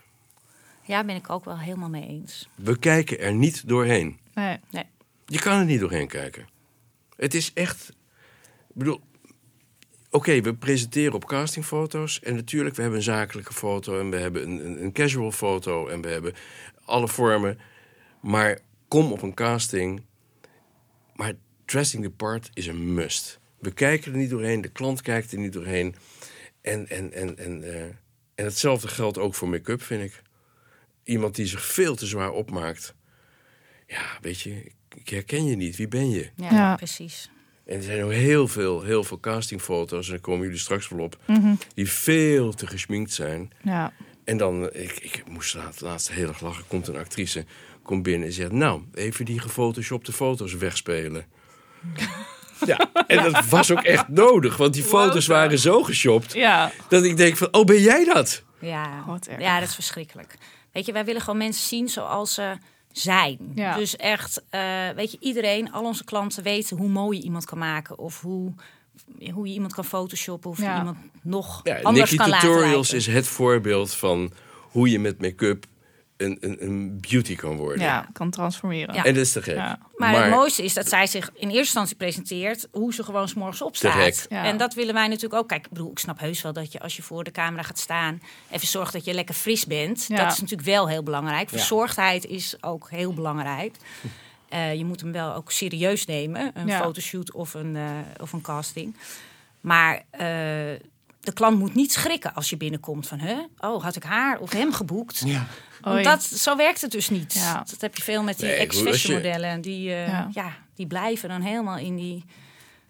Ja, ben ik ook wel helemaal mee eens. We kijken er niet doorheen. Nee. Nee. Je kan er niet doorheen kijken. Het is echt. Ik bedoel. Oké, we presenteren op castingfoto's. En natuurlijk, we hebben een zakelijke foto. En we hebben een, een, een casual foto. En we hebben alle vormen. Maar kom op een casting. Maar dressing the part is een must. We kijken er niet doorheen. De klant kijkt er niet doorheen. En, en, en, en, eh, en hetzelfde geldt ook voor make-up, vind ik. Iemand die zich veel te zwaar opmaakt. Ja, weet je, ik- herken je niet. Wie ben je? Ja, Ja. precies. En er zijn ook heel veel, heel veel castingfoto's, en daar komen jullie straks wel op, Mhm. die veel te geschminkt zijn. Ja. En dan, ik, ik moest laatst, laatst heel erg lachen, komt een actrice, komt binnen en zegt, nou, even die gefotoshopte foto's wegspelen. [laughs] ja, en dat was ook echt nodig, want die foto's waren zo geshopt, Ja. dat ik denk van, oh, ben jij dat? Ja. Wat erg. ja, dat is verschrikkelijk. Weet je, wij willen gewoon mensen zien zoals ze zijn. Ja. Dus echt, eh, weet je, iedereen, al onze klanten weten hoe mooi je iemand kan maken. Of hoe, hoe je iemand kan photoshoppen. Of Ja. iemand nog Ja, anders Nikki kan laten Tutorials lijken. is het voorbeeld van hoe je met make-up een, een, een beauty kan worden. ja, kan transformeren. Ja. En dat is te gek. Ja. Maar, het mooiste is dat zij zich in eerste instantie presenteert hoe ze gewoon 's morgens Te opstaat. gek. Ja. En dat willen wij natuurlijk ook. Kijk, ik bedoel, ik snap heus wel dat je als je voor de camera gaat staan, even zorgt dat je lekker fris bent. Ja. Dat is natuurlijk wel heel belangrijk. Ja. Verzorgdheid is ook heel belangrijk. [laughs] Eh, je moet hem wel ook serieus nemen, een Ja. fotoshoot of een, eh, of een casting. Maar eh, de klant moet niet schrikken als je binnenkomt van, huh? oh, had ik haar of hem geboekt? Ja. Want dat, zo werkt het dus niet. Ja. Dat heb je veel met die Nee, ex-fashion modellen. Die, eh, Ja. ja. die blijven dan helemaal in die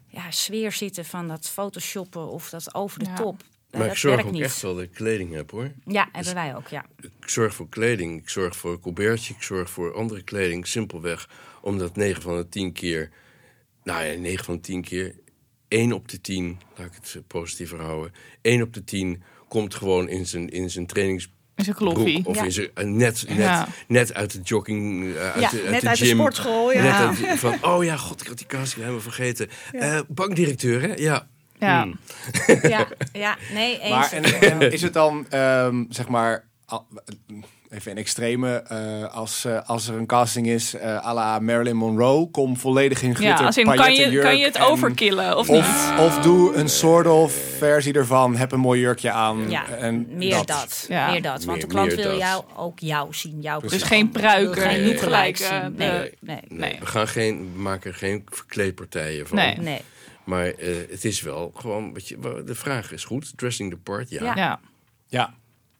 ja, sfeer zitten van dat photoshoppen of dat over de Ja. top. Maar dat ik zorg ook niet. echt wel dat ik kleding heb hoor. Ja, hebben wij ook, ja. Ik zorg voor kleding, ik zorg voor een colbertje, ik zorg voor andere kleding. Simpelweg omdat 9 van de 10 keer, nou ja, 9 van de 10 keer, 1 op de 10, laat ik het positiever houden, 1 op de 10 komt gewoon in zijn, in zijn trainingsbroek Is een of Ja. in zijn, eh, net, net, Ja. net uit de jogging, eh, uit, Ja, de, uit net de uit de sportschool, ja. Net uit, van, oh ja, god, ik had die casting helemaal vergeten. Eh, bankdirecteur, hè? Ja. Ja. Hmm. ja, ja, nee, eens. Maar en, en is het dan, ehm, zeg maar, al- even een extreme, eh, als, eh, als er een casting is eh à la Marilyn Monroe, kom volledig in Ja, glitter, als in, kan, je, kan je het en- overkillen of, niet? Of, of doe een soort of versie ervan, heb een mooi jurkje aan. Ja, en meer dat. Ja. Meer dat. Want Meer- de klant wil dat. jou ook jou zien. Jouw Dus persoon. geen pruiken, geen niet gelijk, eh, zien. Nee, nee, Nee, Nee. We, gaan geen, we maken er geen verkleedpartijen van. Nee. nee. Maar eh, het is wel gewoon, wat je, de vraag is goed. Dressing the part, ja. Ja. Ja.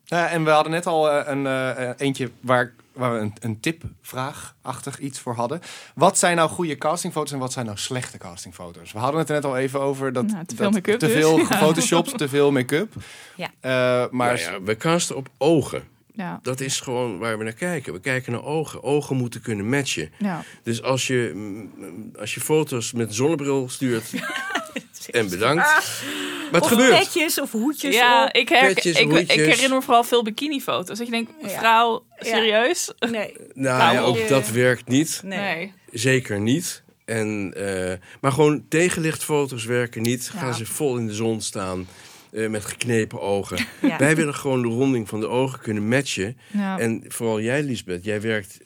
Ja. Eh, en we hadden net al eh, een eh, eentje waar, waar we een, een tipvraag-achtig iets voor hadden. Wat zijn nou goede castingfoto's en wat zijn nou slechte castingfoto's? We hadden het er net al even over dat Nou, te veel dat make-up te dus. veel Ja. gefotoshopt, te veel make-up. Ja. Eh, maar ja, we casten op ogen. Ja. Dat is gewoon waar we naar kijken. We kijken naar ogen. Ogen moeten kunnen matchen. Ja. Dus als je, mm, als je foto's met zonnebril stuurt... [laughs] en bedankt. Maar het Of gebeurt. petjes of hoedjes Ja, op. ik, her, Petjes, ik, herinner me vooral veel bikinifoto's. Dat je denkt, vrouw, Ja. serieus? Nee. Nou Nou, ja, ook dat werkt niet. Nee. Nee. Zeker niet. En, eh, maar gewoon tegenlichtfoto's werken niet. Gaan ze vol in de zon staan eh, met geknepen ogen. Ja. Wij willen gewoon de ronding van de ogen kunnen matchen. Ja. En vooral jij, Lisbeth, jij werkt,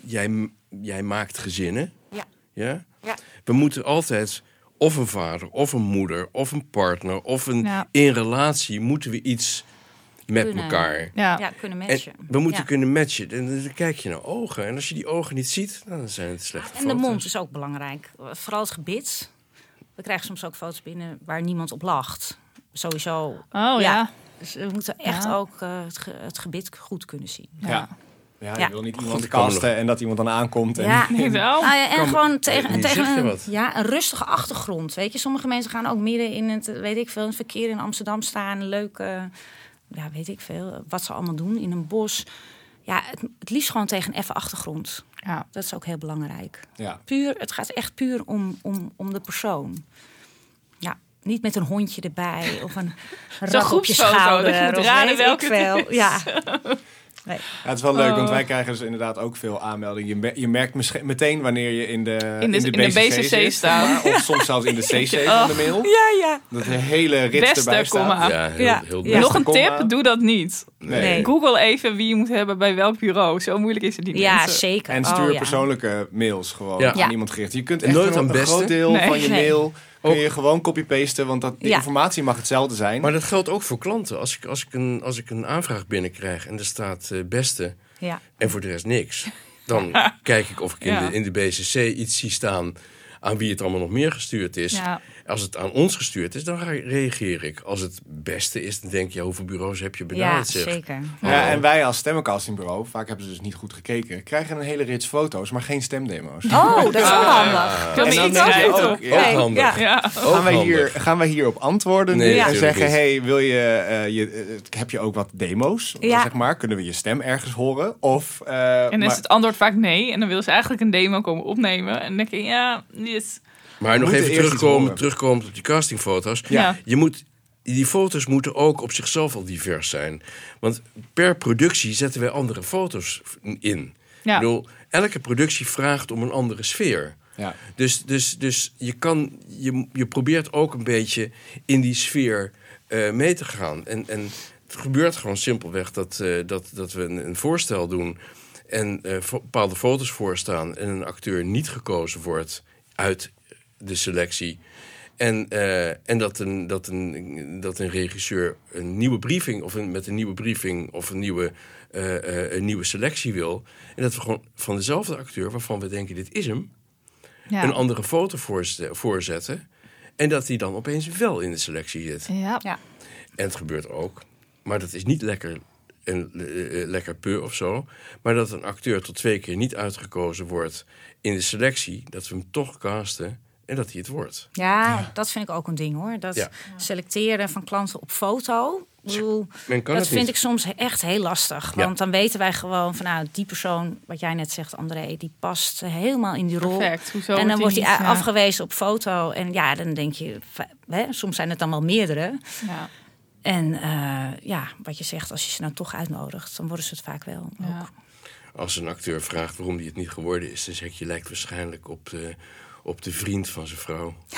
jij, jij maakt gezinnen. Ja. Ja? Ja. We moeten altijd of een vader, of een moeder, of een partner, of een Ja. in relatie moeten we iets met Kunnen. elkaar. ja. Ja, kunnen En matchen. we moeten Ja. kunnen matchen. En dan kijk je naar ogen. En als je die ogen niet ziet, dan zijn het slechte En de foto's. mond is ook belangrijk. Vooral het gebit. We krijgen soms ook foto's binnen waar niemand op lacht. Sowieso. Oh ja. Dus we moeten echt Ja. ook eh, het, ge- het gebit goed kunnen zien. ja. Ja. je Ja. wil niet iemand casten en dat iemand dan aankomt. En, Ja. [laughs] Niet wel? Nou ja, en gewoon tegen, tegen een, ja, een rustige achtergrond. Weet je, sommige mensen gaan ook midden in het, weet ik veel, in het verkeer in Amsterdam staan. Leuk, eh, ja, weet ik veel, wat ze allemaal doen in een bos. Ja, het, het liefst gewoon tegen een effen achtergrond. Ja. Dat is ook heel belangrijk. Ja. Puur, het gaat echt puur om, om, om de persoon. Ja, niet met een hondje erbij of een [laughs] rat op je schouder. dat je of welke is. Ja. [laughs] Nee. Ja, het is wel leuk, want Oh. wij krijgen dus inderdaad ook veel aanmeldingen. Je, mer- je merkt meteen wanneer je in de, In de- in de BCC zit, staat. maar, of soms zelfs in de CC [laughs] van de mail. Ja, ja. Dat de hele rit Beste, erbij staat. komma. Ja, heel, Ja. heel Ja. best. Nog een komma. tip, doe dat niet. Nee. Nee. Google even wie je moet hebben bij welk bureau. Zo moeilijk is het niet. Ja, mensen. zeker. En Oh, stuur ja. persoonlijke mails gewoon Ja. aan iemand gericht. Je kunt echt Nooit een, groot deel Nee. van je Nee. mail kun je gewoon copy-pasten, want dat, die Ja. informatie mag hetzelfde zijn. Maar dat geldt ook voor klanten. Als ik, als ik, een, als ik een aanvraag binnenkrijg en er staat eh, beste Ja. en voor de rest niks, [laughs] dan kijk ik of ik in, Ja. de, in de BCC iets zie staan aan wie het allemaal nog meer gestuurd is. Ja. Als het aan ons gestuurd is, dan re- reageer ik. Als het beste is, dan denk je, hoeveel bureaus heb je Ja, benaderd? zeg? zeker. ja, en wij als stemmencastingbureau, vaak hebben ze dus niet goed gekeken, krijgen een hele rits foto's, maar geen stemdemo's. Oh, dat is wel Ah. handig. Dat En is dan iets ook, Ook ja, handig. Ja. Ja. Gaan, wij hier, gaan wij hierop antwoorden Nee, en zeggen, niet. hey, wil je, eh, je eh, heb je ook wat demo's? Ja. Zeg maar, kunnen we je stem ergens horen? Of, eh, En dan maar- is het antwoord vaak nee. En dan wil ze eigenlijk een demo komen opnemen. En dan denk je, ja, yes. Maar nog even terugkomen, terugkomen op die castingfoto's. Ja. Je moet, die foto's moeten ook op zichzelf al divers zijn. Want per productie zetten wij andere foto's in. Ja. Ik bedoel, elke productie vraagt om een andere sfeer. ja. Dus, dus, dus je, kan, je, je probeert ook een beetje in die sfeer eh, mee te gaan. En, en het gebeurt gewoon simpelweg dat, eh, dat, dat we een, een voorstel doen... en eh, bepaalde foto's voorstaan... en een acteur niet gekozen wordt uit de selectie... En, eh, en dat, een, dat, een, dat een regisseur een nieuwe briefing... of een, met een nieuwe briefing of een nieuwe, eh, eh, een nieuwe selectie wil... en dat we gewoon van dezelfde acteur, waarvan we denken dit is hem Ja. een andere foto voorzetten. En dat die dan opeens wel in de selectie zit. Ja. Ja. En het gebeurt ook. Maar dat is niet lekker, een, lekker peu of zo. Maar dat een acteur tot twee keer niet uitgekozen wordt in de selectie. Dat we hem toch casten en dat hij het wordt. Ja, dat vind ik ook een ding hoor. Dat Ja. selecteren van klanten op foto. Ik bedoel, Men kan dat het vind niet. ik soms echt heel lastig. Ja. Want dan weten wij gewoon van nou, die persoon, wat jij net zegt, André, die past helemaal in die rol. Perfect. Hoezo en dan wordt hij niet, a- ja. afgewezen op foto. En ja, dan denk je, hè, soms zijn het dan wel meerdere. Ja. En eh, ja, wat je zegt, als je ze nou toch uitnodigt, dan worden ze het vaak wel. Ja. Ook. Als een acteur vraagt waarom hij het niet geworden is... dan zeg je, je lijkt waarschijnlijk op de, op de vriend van zijn vrouw. [laughs]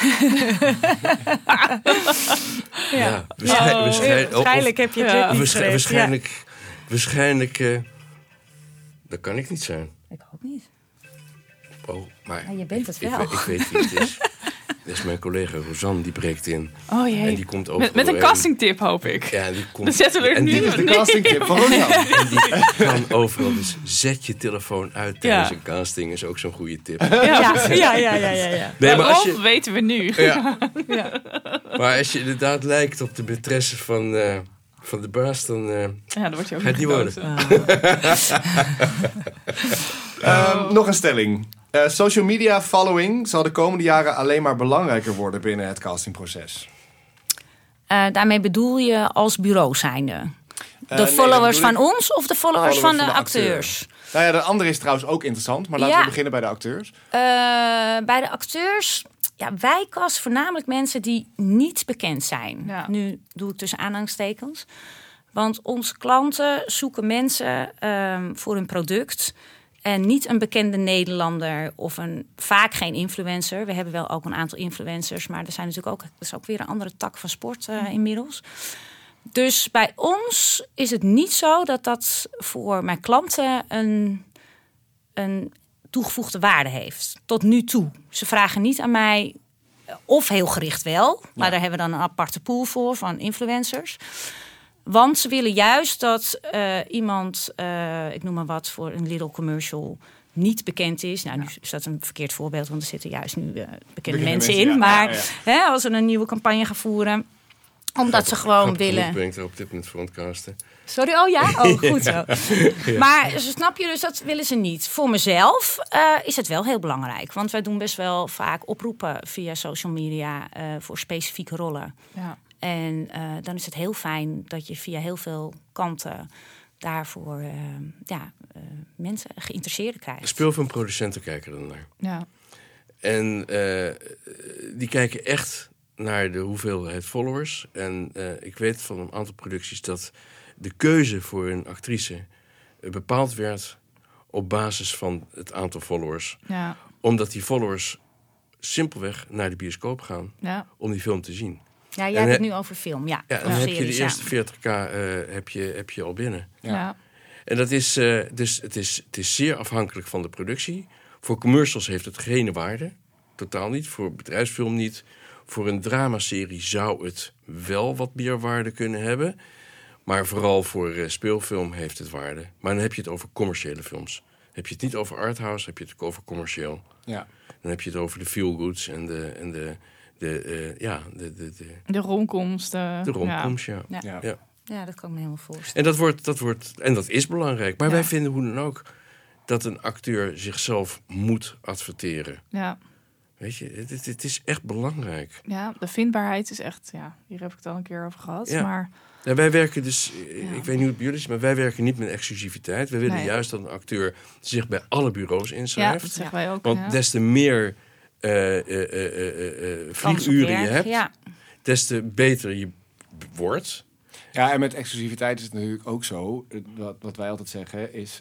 ja, waarschijn- Oh, waarschijn- of- Waarschijnlijk heb je het Ja. waarschijnlijk, waarschijnlijk eh, Dat kan ik niet zijn. Ik ook niet. Oh, maar Ja, je bent het ik, wel. Ik, ik weet wie het is. [laughs] Dat is mijn collega Rosanne, die breekt in. Oh En jee. die komt over Met, met een doorheen. castingtip hoop ik. Ja, die komt. Dan zetten we er en nu Dit is de castingtip van Rosanne. [laughs] en die kan overal. Dus zet je telefoon uit tijdens Ja. een casting is ook zo'n goede tip. Ja, ja, ja, ja, ja. ja. Nee, maar als je, weten we nu. ja, Ja. maar als je inderdaad lijkt op de maîtresse van, eh, van de baas, dan... eh, Ja, dan word je ook Gaat niet niet worden. [laughs] Ehm, nog een stelling. Eh, social media following zal de komende jaren alleen maar belangrijker worden binnen het castingproces. Eh, daarmee bedoel je als bureau zijnde? Eh, De followers van ik- ons of de followers, Followers van de, acteur. acteurs? Nou ja, de andere is trouwens ook interessant, maar laten Ja. we beginnen bij de acteurs. Eh, bij de acteurs, ja, wij casten voornamelijk mensen die niet bekend zijn. Ja. Nu doe ik tussen aanhalingstekens. Want onze klanten zoeken mensen ehm, voor hun product. En niet een bekende Nederlander of een, vaak geen influencer. We hebben wel ook een aantal influencers, maar er zijn natuurlijk ook, dat is ook weer een andere tak van sport eh, inmiddels. Dus bij ons is het niet zo dat dat voor mijn klanten een, een toegevoegde waarde heeft. Tot nu toe. Ze vragen niet aan mij, eh, of heel gericht wel, maar daar hebben we dan een aparte pool voor van influencers. Want ze willen juist dat eh, iemand, eh, ik noem maar wat, voor een little commercial niet bekend is. Nou, nu is dat een verkeerd voorbeeld, want er zitten juist nu eh, bekende mensen in. ja. maar Ja, ja. Hè, als we een nieuwe campagne gaan voeren, omdat ze gewoon willen. ben ik er op dit moment voor aan het casten. Sorry, oh ja? Oh, [laughs] goed zo. [laughs] Maar snap je, dus dat willen ze niet. Voor mezelf eh, is het wel heel belangrijk. Want wij doen best wel vaak oproepen via social media eh, voor specifieke rollen. Ja. En eh, dan is het heel fijn dat je via heel veel kanten daarvoor eh, ja, eh, mensen geïnteresseerden krijgt. Speelfilmproducenten kijken er naar. Ja. En eh, die kijken echt naar de hoeveelheid followers. En eh, ik weet van een aantal producties dat de keuze voor een actrice bepaald werd op basis van het aantal followers. Ja. Omdat die followers simpelweg naar de bioscoop gaan Ja. om die film te zien. Ja, jij hebt het nu over film. Ja, Ja, dan heb je de ja. eerste 40k eh, heb je, heb je al binnen. Ja. Ja. En dat is, eh, dus het is, het is zeer afhankelijk van de productie. Voor commercials heeft het geen waarde. Totaal niet. Voor bedrijfsfilm niet. Voor een dramaserie zou het wel wat meer waarde kunnen hebben. Maar vooral voor eh, speelfilm heeft het waarde. Maar dan heb je het over commerciële films. Heb je het niet over arthouse, heb je het ook over commercieel. Ja. Dan heb je het over de feel-goods en de, en de, de, eh, ja, de, de, de, De romcoms. De, romcoms, ja. Ja. Ja. Ja. Ja, dat kan ik me helemaal voorstellen. En dat, wordt, dat wordt, en dat is belangrijk. Maar Ja. wij vinden hoe dan ook dat een acteur zichzelf moet adverteren. Ja. Weet je, het, het- het is echt belangrijk. ja, de vindbaarheid is echt... Ja, hier heb ik het al een keer over gehad. Ja. Maar wij werken dus, eh, Ja. ik weet niet hoe het bij jullie is, maar wij werken niet met exclusiviteit. We willen Nee. juist dat een acteur zich bij alle bureaus ja, inschrijft. dat zeggen wij ook. Want ja. des te meer eh, eh, eh, eh, eh, vlieguren je hebt, Ja. des te beter je wordt. Ja, en met exclusiviteit is het natuurlijk ook zo. Wat, wat wij altijd zeggen is,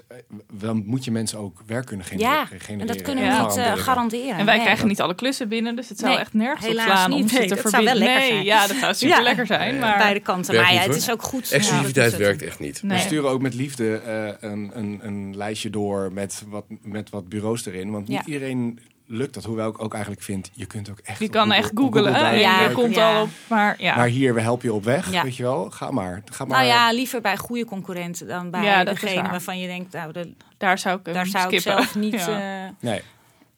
dan moet je mensen ook werk kunnen generen. Ja, genereren en dat kunnen we Ja. niet garanderen. En wij Nee. krijgen niet alle klussen binnen, dus het zou Nee, echt nergens op slaan niet. om ze Nee, te dat zou wel verbieden. lekker nee, zijn. ja, dat zou super Ja. lekker zijn. Maar Beide kanten. Werkt Maar ja, het is ook goed. Exclusiviteit Ja, werkt echt niet. We sturen ook met liefde eh, een, een, een lijstje door met wat, met wat bureaus erin. Want niet Ja. iedereen lukt dat. Hoewel ik ook eigenlijk vind, je kunt ook echt je op kan Google- echt op googlen. Google hè, en duiken. Ja, je komt ja. al op. Maar ja, Maar hier, we helpen je op weg, Ja. weet je wel. Ga maar. Ga maar. Nou ja, liever bij goede concurrenten dan bij Ja, degene waar. waarvan je denkt, nou, de- daar zou ik daar zou ik zelf niet, [laughs] Ja. eh, Nee.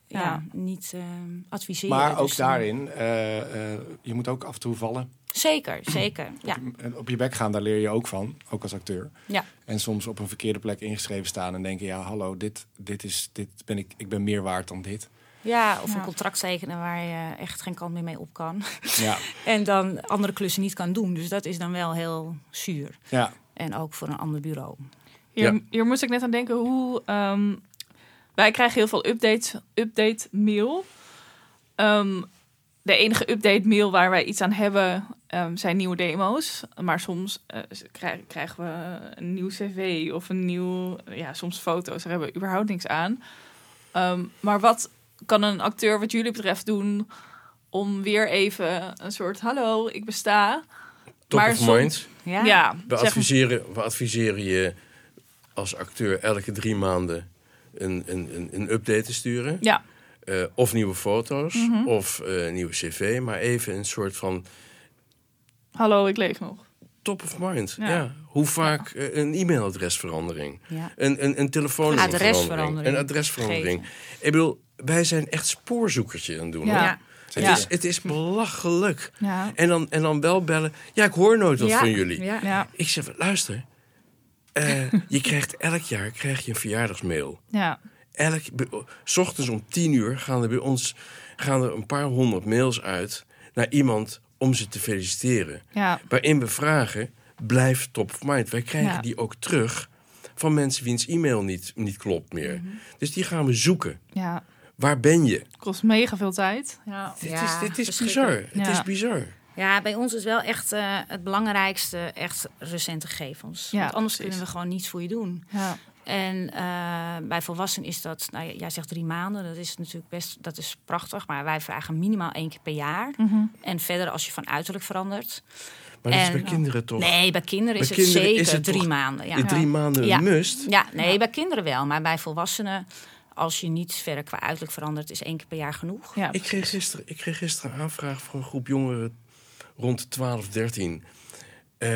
ja. Ja. niet eh, adviseren. Maar ook Dus, daarin, eh, eh, je moet ook af en toe vallen. Zeker, zeker. Ja. En Op je bek gaan, daar leer je ook van, ook als acteur. Ja. En soms op een verkeerde plek ingeschreven staan en denken, ja, hallo, dit, dit is, dit ben ik, ik ben meer waard dan dit. Ja, of Ja. een contract tekenen waar je echt geen kant meer mee op kan. Ja, [laughs] En dan andere klussen niet kan doen. Dus dat is dan wel heel zuur. ja. En ook voor een ander bureau. Hier, Ja. hier moest ik net aan denken hoe. ehm, wij krijgen heel veel updates, update mail. Ehm, de enige update mail waar wij iets aan hebben ehm, zijn nieuwe demo's. Maar soms eh, krij- krijgen we een nieuw cv of een nieuw, ja, soms foto's. Daar hebben we überhaupt niks aan. Ehm, maar wat kan een acteur wat jullie betreft doen om weer even een soort hallo, ik besta. Top Maar of mind. Ja, Ja, We adviseren, we adviseren je als acteur elke drie maanden een, een, een, een update te sturen. Ja. Eh, of nieuwe foto's, Mhm. of eh, nieuwe cv. Maar even een soort van Hallo, ik leef nog. top of mind. Ja. Ja. Hoe vaak eh, een e-mailadresverandering. Ja. Een, een, een telefoonnummerverandering. Adresverandering. Een adresverandering. Ik bedoel, wij zijn echt spoorzoekertje aan het doen. Ja. hoor. Het, Ja. is, het is belachelijk. Ja. En dan, en dan wel bellen. Ja, ik hoor nooit wat van jullie. Ik zeg, luister. eh, [laughs] je krijgt elk jaar krijg je een verjaardagsmail. Ja. Elk, s ochtends om tien uur gaan er bij ons gaan er een paar honderd mails uit naar iemand om ze te feliciteren. Ja. Waarin we vragen, blijf top of mind. Wij krijgen die ook terug van mensen wiens e-mail niet, niet klopt meer. Mhm. Dus die gaan we zoeken. Ja. Waar ben je? Kost mega veel tijd. Ja. Dit Ja, is, dit is bizar. Het Ja. is bizar. Ja, bij ons is wel echt eh, het belangrijkste echt recente gegevens. Ja, Want anders precies. kunnen we gewoon niets voor je doen. Ja. En eh, bij volwassenen is dat, nou, jij zegt drie maanden, dat is natuurlijk best, dat is prachtig. Maar wij vragen minimaal één keer per jaar. Mhm. En verder als je van uiterlijk verandert. Maar dat is bij kinderen toch? Nee, bij kinderen is Bij het kinderen zeker is het drie toch maanden. Ja. In drie maanden Ja. een must. ja, nee, bij kinderen wel. Maar bij volwassenen, als je niet verder qua uiterlijk verandert, is één keer per jaar genoeg. Ja. Ik kreeg, gisteren, ik kreeg gisteren een aanvraag voor een groep jongeren rond de 12, 13. Eh,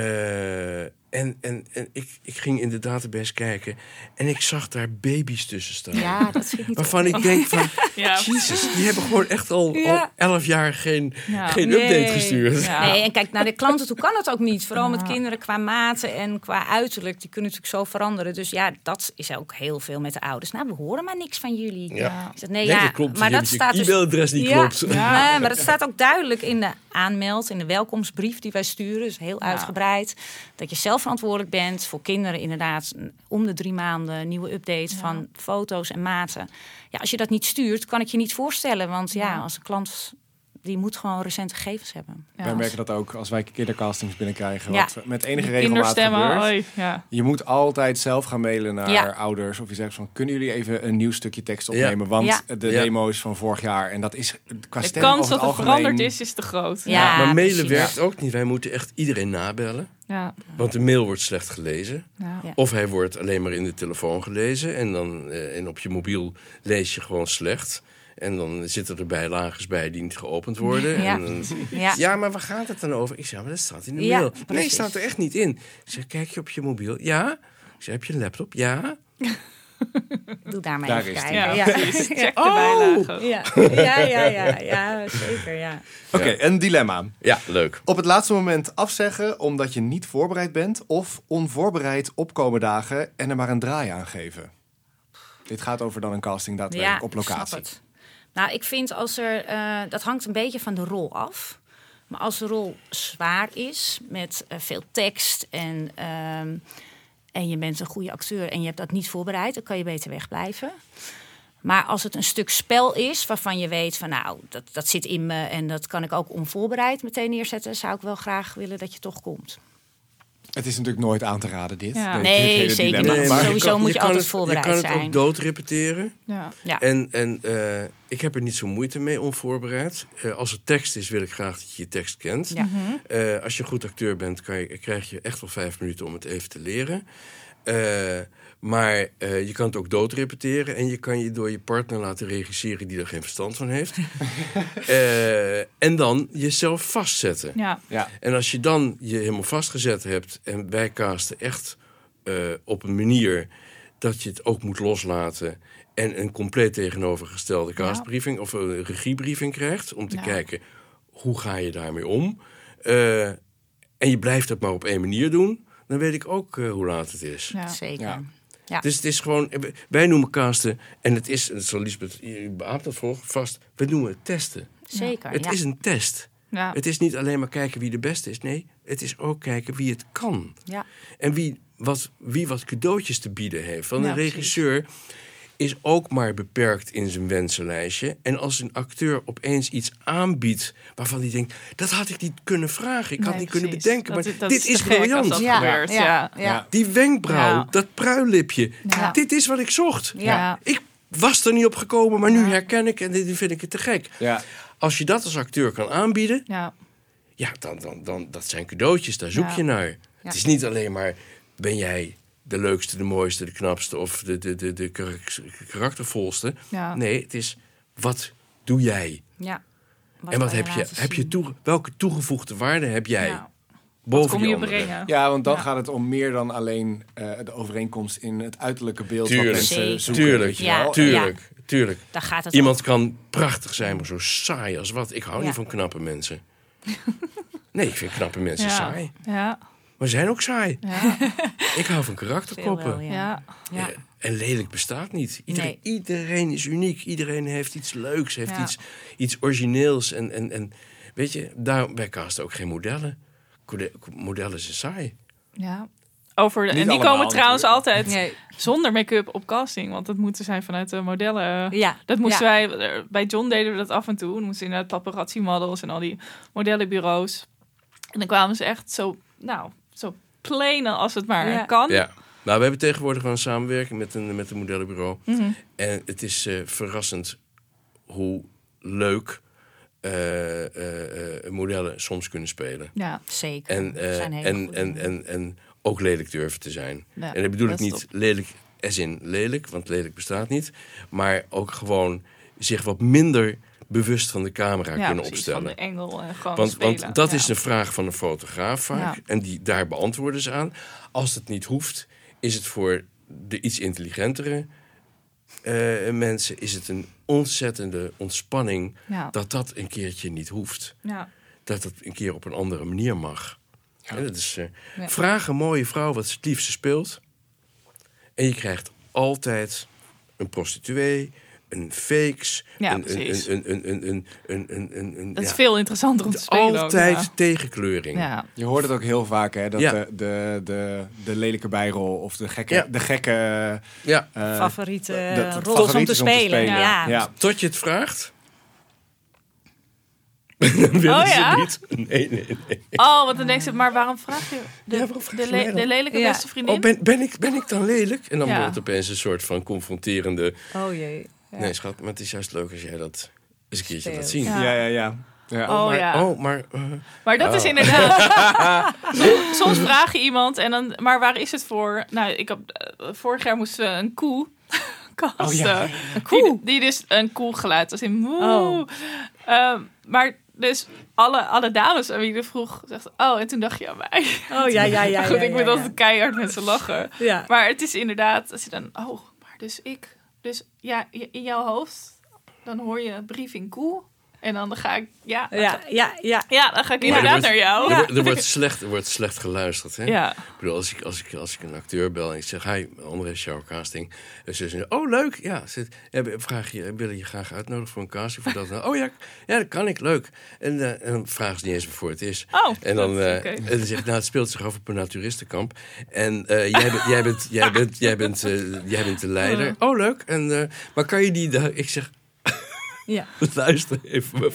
en en, en ik, ik ging in de database kijken en ik zag daar baby's tussen staan. Ja, dat vind ik niet Waarvan ik denk van, [laughs] Ja. jezus, die hebben gewoon echt al, Ja. al 11 jaar geen, Ja. geen Nee. update gestuurd. Ja. Nee, en kijk, naar de klanten toe kan het ook niet. Vooral met kinderen qua maten en qua uiterlijk. Die kunnen natuurlijk zo veranderen. Dus ja, dat is ook heel veel met de ouders. Nou, we horen maar niks van jullie. Ja. Ik zeg, nee, Nee, ja, dat klopt. Maar dat staat dus... e-mailadres niet ja, klopt. Ja. [laughs] Nee, maar dat staat ook duidelijk in de aanmeld, in de welkomstbrief die wij sturen. Dus heel Ja. uitgebreid. Dat je zelf verantwoordelijk bent voor kinderen inderdaad om de drie maanden nieuwe update Ja. van foto's en maten. Ja, als je dat niet stuurt, kan ik je niet voorstellen. Want ja, Ja. als een klant die moet gewoon recente gegevens hebben. Ja. Wij merken dat ook als wij kindercastings binnenkrijgen. Ja. Wat met enige regelmaat kinderstemmen. gebeurt. Oei, ja. Je moet altijd zelf gaan mailen naar Ja. ouders. Of je zegt van, kunnen jullie even een nieuw stukje tekst opnemen? Want Ja. de Ja. demo is van vorig jaar. En dat is qua De stem kans dat het veranderd is, is te groot. Ja. maar mailen precies. werkt ook niet. Wij moeten echt iedereen nabellen. Ja. Want de mail wordt slecht gelezen. Ja. Ja. Of hij wordt alleen maar in de telefoon gelezen. En, dan, eh, en op je mobiel lees je gewoon slecht. En dan zitten er bijlages bij die niet geopend worden. Ja. En dan, Ja. ja, maar waar gaat het dan over? Ik zeg, maar dat staat in de Ja, mail. Nee, staat er echt niet in. Ik zeg, kijk je op je mobiel? Ja. Ik zeg, heb je een laptop? Ja. [laughs] Doe daar maar Daar even kijken. Ja, [laughs] Ja. Check de Oh! bijlagen. Ja. Ja, ja, ja, ja, zeker, ja. Oké, een dilemma. Ja, leuk. Op het laatste moment afzeggen omdat je niet voorbereid bent. Of onvoorbereid opkomen dagen en er maar een draai aan geven. Dit gaat over dan een casting daadwerkelijk ja, op snap locatie. het. Nou, ik vind als er... eh, dat hangt een beetje van de rol af. Maar als de rol zwaar is, met eh, veel tekst... En, ehm, en je bent een goede acteur en je hebt dat niet voorbereid... dan kan je beter wegblijven. Maar als het een stuk spel is waarvan je weet van... nou, dat, dat zit in me en dat kan ik ook onvoorbereid meteen neerzetten... zou ik wel graag willen dat je toch komt. Het is natuurlijk nooit aan te raden dit. Ja. Nee, zeker dilemma. niet. Maar- Sowieso moet je kan altijd het- voorbereid Je kan het zijn. ook doodrepeteren. Ja. Ja. En, en eh, ik heb er niet zo moeite mee onvoorbereid. Eh, als het tekst is, wil ik graag dat je je tekst kent. Ja. Eh, als je een goed acteur bent, kan je, krijg je echt wel vijf minuten om het even te leren. Maar eh, je kan het ook doodrepeteren. En je kan je door je partner laten regisseren die er geen verstand van heeft. [laughs] Eh, en dan jezelf vastzetten. Ja. Ja. En als je dan je helemaal vastgezet hebt en wij casten echt eh, op een manier dat je het ook moet loslaten en een compleet tegenovergestelde castbriefing of een regiebriefing krijgt om te Ja. kijken hoe ga je daarmee om. Eh, en je blijft het maar op één manier doen, dan weet ik ook hoe laat het is. Ja. Zeker. Ja. Ja. Dus het is gewoon, wij noemen casten, en het is, dat zal Lisbeth, je beaamt dat voor, vast, we noemen het testen. Zeker, Het ja. is een test. Ja. Het is niet alleen maar kijken wie de beste is. Nee, het is ook kijken wie het kan. Ja. En wie wat, wie wat cadeautjes te bieden heeft. Ja, een precies. Is ook maar beperkt in zijn wensenlijstje. En als een acteur opeens iets aanbiedt waarvan hij denkt... dat had ik niet kunnen vragen, ik had niet kunnen bedenken. Dat maar dat dit is briljant. Ja, gebeurt. ja, Ja. ja. Die wenkbrauw, Ja. dat pruillipje. Ja. Dit is wat ik zocht. Ja. Ik was er niet op gekomen, maar nu Ja. herken ik en dit vind ik het te gek. Ja. Als je dat als acteur kan aanbieden... Ja. Ja, dan, dan, dan, dat zijn cadeautjes, daar zoek Ja. je naar. Het is niet alleen maar, ben jij de leukste, de mooiste, de knapste of de, de, de, de karak- karaktervolste. Ja. Nee, het is wat doe jij? Ja. en wat heb je, heb je toe, welke toegevoegde waarde heb jij Ja. boven Kom je brengen? Ja, want dan Ja. gaat het om meer dan alleen eh, de overeenkomst in het uiterlijke beeld Tuurlijk. wat mensen Zeker. zoeken. Tuurlijk, Ja, tuurlijk, tuurlijk. Daar gaat het Iemand kan prachtig zijn, maar zo saai als wat. Ik hou Ja. niet van knappe mensen. Nee, ik vind knappe mensen Ja. saai. Ja. Maar ze zijn ook saai. Ja. [laughs] Ik hou van karakterkoppen. wel, Ja. ja. Ja. Eh, En lelijk bestaat niet. Iedereen, Nee. iedereen is uniek. Iedereen heeft iets leuks, heeft Ja. iets, iets origineels. En, en, en weet je, daar, wij casten ook geen modellen. Modellen zijn saai. Ja. Over, en die allemaal komen trouwens natuurlijk. altijd Nee. zonder make-up op casting. Want dat moeten zijn vanuit de modellen. Ja. Dat moesten Ja. wij, eh, bij John deden we dat af en toe. Dan moesten inderdaad paparazzi models en al die modellenbureaus. En dan kwamen ze echt zo, nou, zo plain als het maar Ja. kan. Ja. Nou, we hebben tegenwoordig wel een samenwerking met een, met een modellenbureau. Mhm. En het is eh, verrassend hoe leuk eh, eh, eh, modellen soms kunnen spelen. Ja. Zeker. En, eh, Zijn en, en, en, en ook lelijk durven te zijn. Ja, en dat bedoel ik dat is niet lelijk as in lelijk, want lelijk bestaat niet. Maar ook gewoon zich wat minder bewust van de camera ja, kunnen precies, opstellen. Van de engel en gewoon Want, spelen. want dat ja. is een vraag van een fotograaf vaak. Ja. En die, daar beantwoorden ze aan. Als het niet hoeft, is het voor de iets intelligentere eh, mensen... is het een ontzettende ontspanning Ja. dat dat een keertje niet hoeft. Ja. Dat het een keer op een andere manier mag. En dat is, eh, Ja. Vraag een mooie vrouw wat ze het liefste speelt. En je krijgt altijd een prostituee, een fakes, Ja, een, een, precies. een, een, een, een, een, een, een, een- Dat is ja, veel interessanter om te spelen. ook, altijd ja. tegenkleuring. Ja. Je hoort het ook heel vaak, hè, dat Ja. de, de, de, de lelijke bijrol of de gekke, Ja. de gekke Ja, eh, favoriete rol om te spelen. Ja. Ja. tot je het vraagt. [laughs] Dan willen Oh, ze ja? niet. Nee, nee, nee. Oh, want dan denk ze, maar waarom vraag je de, Ja, waarom vraag de, le- lelijke Ja. beste vriendin? Oh, ben, ben, ik, ben ik dan lelijk? En dan Ja. wordt het opeens een soort van confronterende... Oh jee. Ja. Nee, schat, maar het is juist leuk als jij dat eens een keertje laat zien. Ja. Ja, ja, ja. ja. Oh, maar, ja. Oh, maar... eh, Maar dat is Oh. inderdaad. [laughs] Soms- Soms vraag je iemand en dan, maar waar is het voor? Nou, ik heb eh, vorig jaar moesten we een koe [laughs] kasten. Oh, ja. Een koe. Die, die dus een koe geluid als in moe. Oh. Ehm, maar dus alle, alle dames aan wie ik er vroeg, zegt, oh, en toen dacht je aan mij. Oh ja, ja, ja. [laughs] Goed, ja, ik moet ja, altijd keihard met ze lachen. Ja. Maar het is inderdaad, als je dan, oh, maar dus ik, dus ja, in jouw hoofd, dan hoor je briefing koe. En dan ga ik, ja, dan Ja, ga- ja, ja. ja, dan ga ik er inderdaad wordt- naar jou. Er, wordt- er wordt slecht, er wordt slecht geluisterd. Hè? Ja. Ik bedoel, als ik, als, ik, als ik een acteur bel en ik zeg... Hi, André Show Casting. En ze zeggen, oh leuk. Ja, ze, vraag je, willen je graag uitnodigen voor een casting? Voor dat? oh ja, ja, dat kan ik. Leuk. En, eh, en dan vragen ze niet eens waarvoor het is. Oh, En dan, dat- eh, oké. en dan zeg ik, nou, het speelt zich af op een naturistenkamp. En eh, jij, bent, jij, bent, jij, bent, jij, bent, eh, jij bent de leider. Oh, leuk. En, eh, maar kan je die... Ik zeg, Ja. [laughs] luister even. Het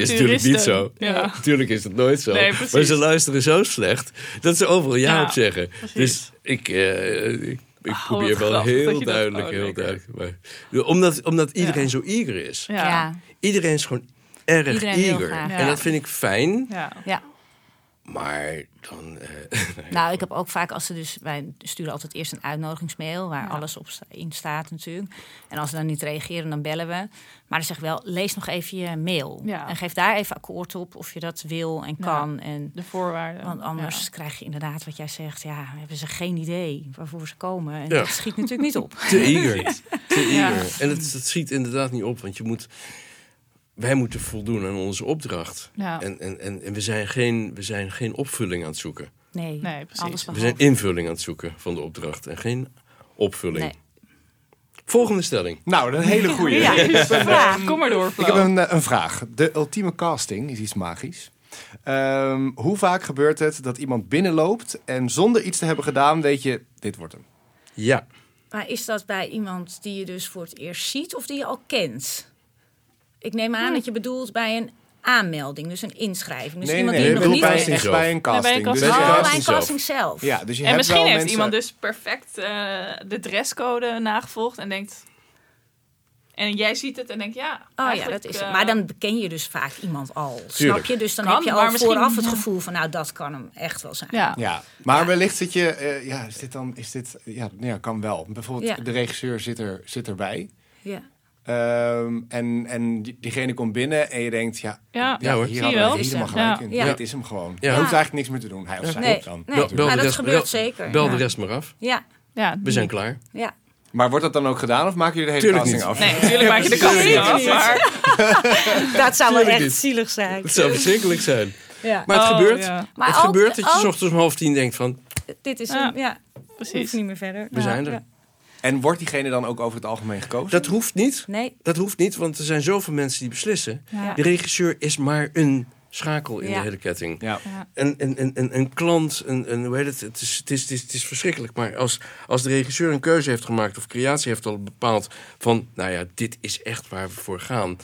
is natuurlijk niet zo. Ja. Natuurlijk is het nooit zo. Nee, maar ze luisteren zo slecht dat ze overal ja, Ja, op zeggen. precies. Dus ik, eh, ik, ik Oh, probeer wel heel duidelijk, ook heel duidelijk. Maar, omdat omdat iedereen Ja. zo eager is. Ja. Ja. Ja. Iedereen is gewoon erg Iedereen eager. graag. En dat vind ik fijn. Ja. Maar dan... eh, [laughs] Nou, ik heb ook vaak als ze dus... Wij sturen altijd eerst een uitnodigingsmail... waar Ja. alles op in staat natuurlijk. En als ze dan niet reageren, dan bellen we. Maar dan zeg ik wel, lees nog even je mail. Ja. En geef daar even akkoord op of je dat wil en Ja. kan. En, De voorwaarden. want anders Ja. krijg je inderdaad wat jij zegt... ja, hebben ze geen idee waarvoor ze komen. En Ja. dat schiet natuurlijk niet op. te eager. [laughs] te Ja. eager. En het, het schiet inderdaad niet op. Want je moet... Wij moeten voldoen aan onze opdracht. Ja. En, en, en, en we, zijn geen, we zijn geen opvulling aan het zoeken. Nee, Nee, precies. We zijn invulling aan het zoeken van de opdracht en geen opvulling. Nee. Volgende stelling. Nou, een hele goede. [laughs] Ja, [laughs] vraag. Kom maar door, Ik heb een, eh, een vraag. De ultieme casting is iets magisch. Ehm, hoe vaak gebeurt het dat iemand binnenloopt en zonder iets te hebben gedaan, weet je, dit wordt hem. Ja. Maar is dat bij iemand die je dus voor het eerst ziet of die je al kent? Ik neem aan dat je bedoelt bij een aanmelding, dus een inschrijving. Dus nee, iemand nee, die nog bedoel niet bij, echt zelf. bij een casting. bij een Dus casting. Oh, hebt- bij een casting zelf. ja, dus je En hebt misschien wel heeft mensen- iemand dus perfect eh, de dresscode nagevolgd en denkt... En jij ziet het en denkt, ja, Oh ja, dat is eh, het. Maar dan beken je dus vaak iemand al. Snap je? Dus dan Kan, heb je al misschien- vooraf het gevoel van, nou, dat kan hem echt wel zijn. Ja. Ja, maar wellicht zit je, eh, ja, is dit dan, is dit, ja, ja kan wel. Bijvoorbeeld Ja. de regisseur zit, er, zit erbij. Ja. Ehm, en, en die- diegene komt binnen en je denkt, ja, Ja, Ja, hoor. hier Zie hadden je we wel? helemaal gelijk in. Ja. Dit is hem gewoon. Ja. Je hoeft eigenlijk niks meer te doen. Hij of zij Nee, dan. nee. Bel, dat rest, gebeurt bel- zeker. Bel de rest maar af. Ja, ja. We zijn klaar. ja. Maar wordt dat dan ook gedaan of maken jullie de hele casting niet. af? Nee, natuurlijk maak je de kans niet af, maar... [laughs] Dat zou wel echt niet. zielig zijn. Het zou verschrikkelijk zijn. Ja. Maar het Oh, gebeurt. ja, Maar het ook- gebeurt dat je ook- s ochtends om half tien denkt van... Dit is Ja. hem. Ja, precies. niet meer verder. We zijn er. En wordt diegene dan ook over het algemeen gekozen? Dat hoeft niet. Nee. Dat hoeft niet, want er zijn zoveel mensen die beslissen. Ja. De regisseur is maar een schakel in Ja. de hele ketting. ja. Een, een, een, een, een klant, een, een, hoe heet het? Het, is, het, is, het, is, het is verschrikkelijk. Maar als, als de regisseur een keuze heeft gemaakt of creatie heeft al bepaald van, nou ja, dit is echt waar we voor gaan.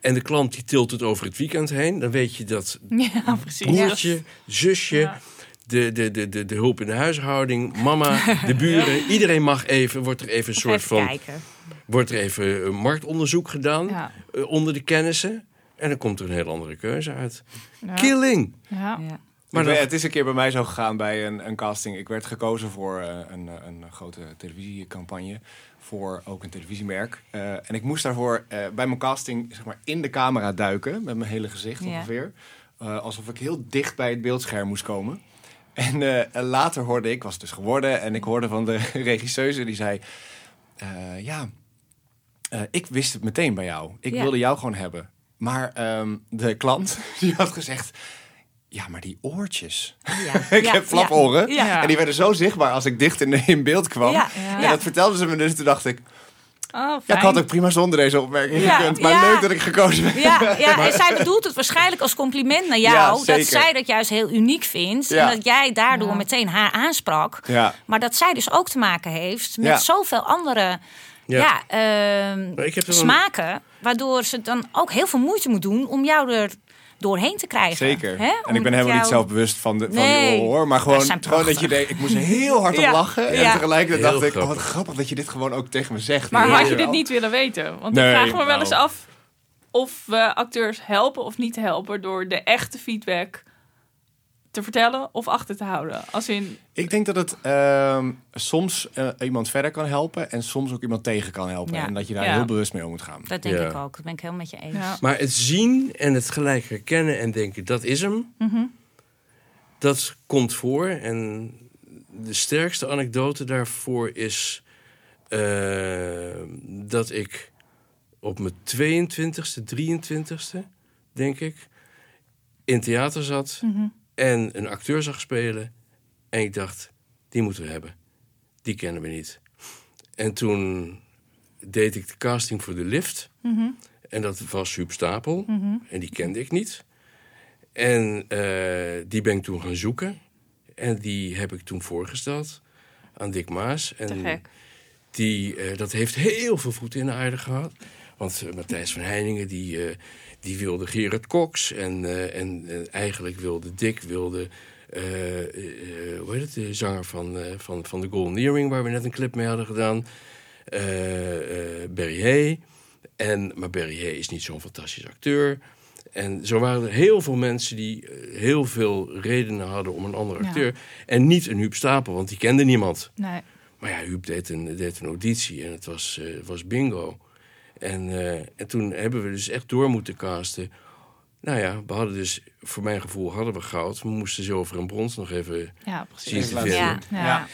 En de klant die tilt het over het weekend heen, dan weet je dat [laughs] Ja, precies. broertje, zusje, Ja. De, de, de, de, de hulp in de huishouding, mama, de buren, [laughs] iedereen mag even, wordt er even een soort Even van, kijken. wordt er even een marktonderzoek gedaan Ja. eh, onder de kennissen. En dan komt er een heel andere keuze uit. Ja. Killing! Ja. Ja. Maar het is een keer bij mij zo gegaan bij een, een casting. Ik werd gekozen voor eh, een, eh, een grote televisiecampagne. Voor ook een televisiemerk. Eh, en ik moest daarvoor eh, bij mijn casting zeg maar, in de camera duiken. Met mijn hele gezicht Ja. ongeveer. Eh, alsof ik heel dicht bij het beeldscherm moest komen. En eh, en later hoorde ik, was het dus geworden. En ik hoorde van de [laughs] regisseuse die zei... eh, ja, eh, ik wist het meteen bij jou. Ik Ja. wilde jou gewoon hebben. Maar ehm, de klant [laughs] die had gezegd... Ja, maar die oortjes. Ja. [laughs] ik Ja. heb flaporen. En die werden zo zichtbaar als ik dicht in, in beeld kwam. En dat vertelden ze me dus. Toen dacht ik... Oh, Ja, ik had ook prima zonder deze opmerking Ja, gekund. Maar ja. leuk dat ik gekozen ben. Ja, [laughs] ja en zij bedoelt het waarschijnlijk als compliment naar jou. dat zij dat juist heel uniek vindt. Ja. En dat jij daardoor Ja. meteen haar aansprak. Ja. Maar dat zij dus ook te maken heeft met Ja. zoveel andere Ja. ja. ehm, smaken. Waardoor ze dan ook heel veel moeite moet doen om jou er doorheen te krijgen. Zeker. Hè? En ik ben helemaal niet zelfbewust van, de, van Nee, die hoor. Maar dat gewoon, zijn gewoon dat je. Ik moest heel hard Ja. lachen. En Ja. tegelijkertijd Heel dacht ik, oh, grappig. wat grappig dat je dit gewoon ook tegen me zegt. Maar had je dit niet willen weten? Want Nee, ik vraag me wel eens nou. af of we acteurs helpen of niet helpen door de echte feedback te vertellen of achter te houden. Als in, Ik denk dat het ehm, soms eh, iemand verder kan helpen. En soms ook iemand tegen kan helpen. Ja. En dat je daar Ja. heel bewust mee om moet gaan. Dat denk Ja. ik ook. Dat ben ik helemaal met je eens. ja, Maar het zien en het gelijk herkennen en denken, dat is hem. Mhm. Dat komt voor. En de sterkste anekdote daarvoor is eh, dat ik op mijn 22e, 23e, denk ik, in theater zat Mhm. En een acteur zag spelen. En ik dacht, die moeten we hebben. Die kennen we niet. En toen deed ik de casting voor de lift. Mhm. En dat was Huub Stapel. En die kende ik niet. En eh, die ben ik toen gaan zoeken. En die heb ik toen voorgesteld aan Dick Maas. En te gek. die, eh, dat heeft heel veel voeten in de aarde gehad. Want eh, Matthijs van Heiningen die, die wilde Gerard Cox. En, eh, en eh, eigenlijk wilde Dick wilde, eh, hoe heet het, de zanger van, van, van de Golden Earring... waar we net een clip mee hadden gedaan. Barry Hay. En, maar Barry Hay is niet zo'n fantastisch acteur. En zo waren er heel veel mensen die heel veel redenen hadden om een andere Ja. acteur. En niet een Huub Stapel, want die kende niemand. Nee. Maar ja, Huub deed een, deed een auditie en het was, was bingo. En, eh, en toen hebben we dus echt door moeten casten. Nou ja, we hadden dus, voor mijn gevoel hadden we goud. We moesten zilver en brons nog even Ja, precies. zien te. Ja. Ja.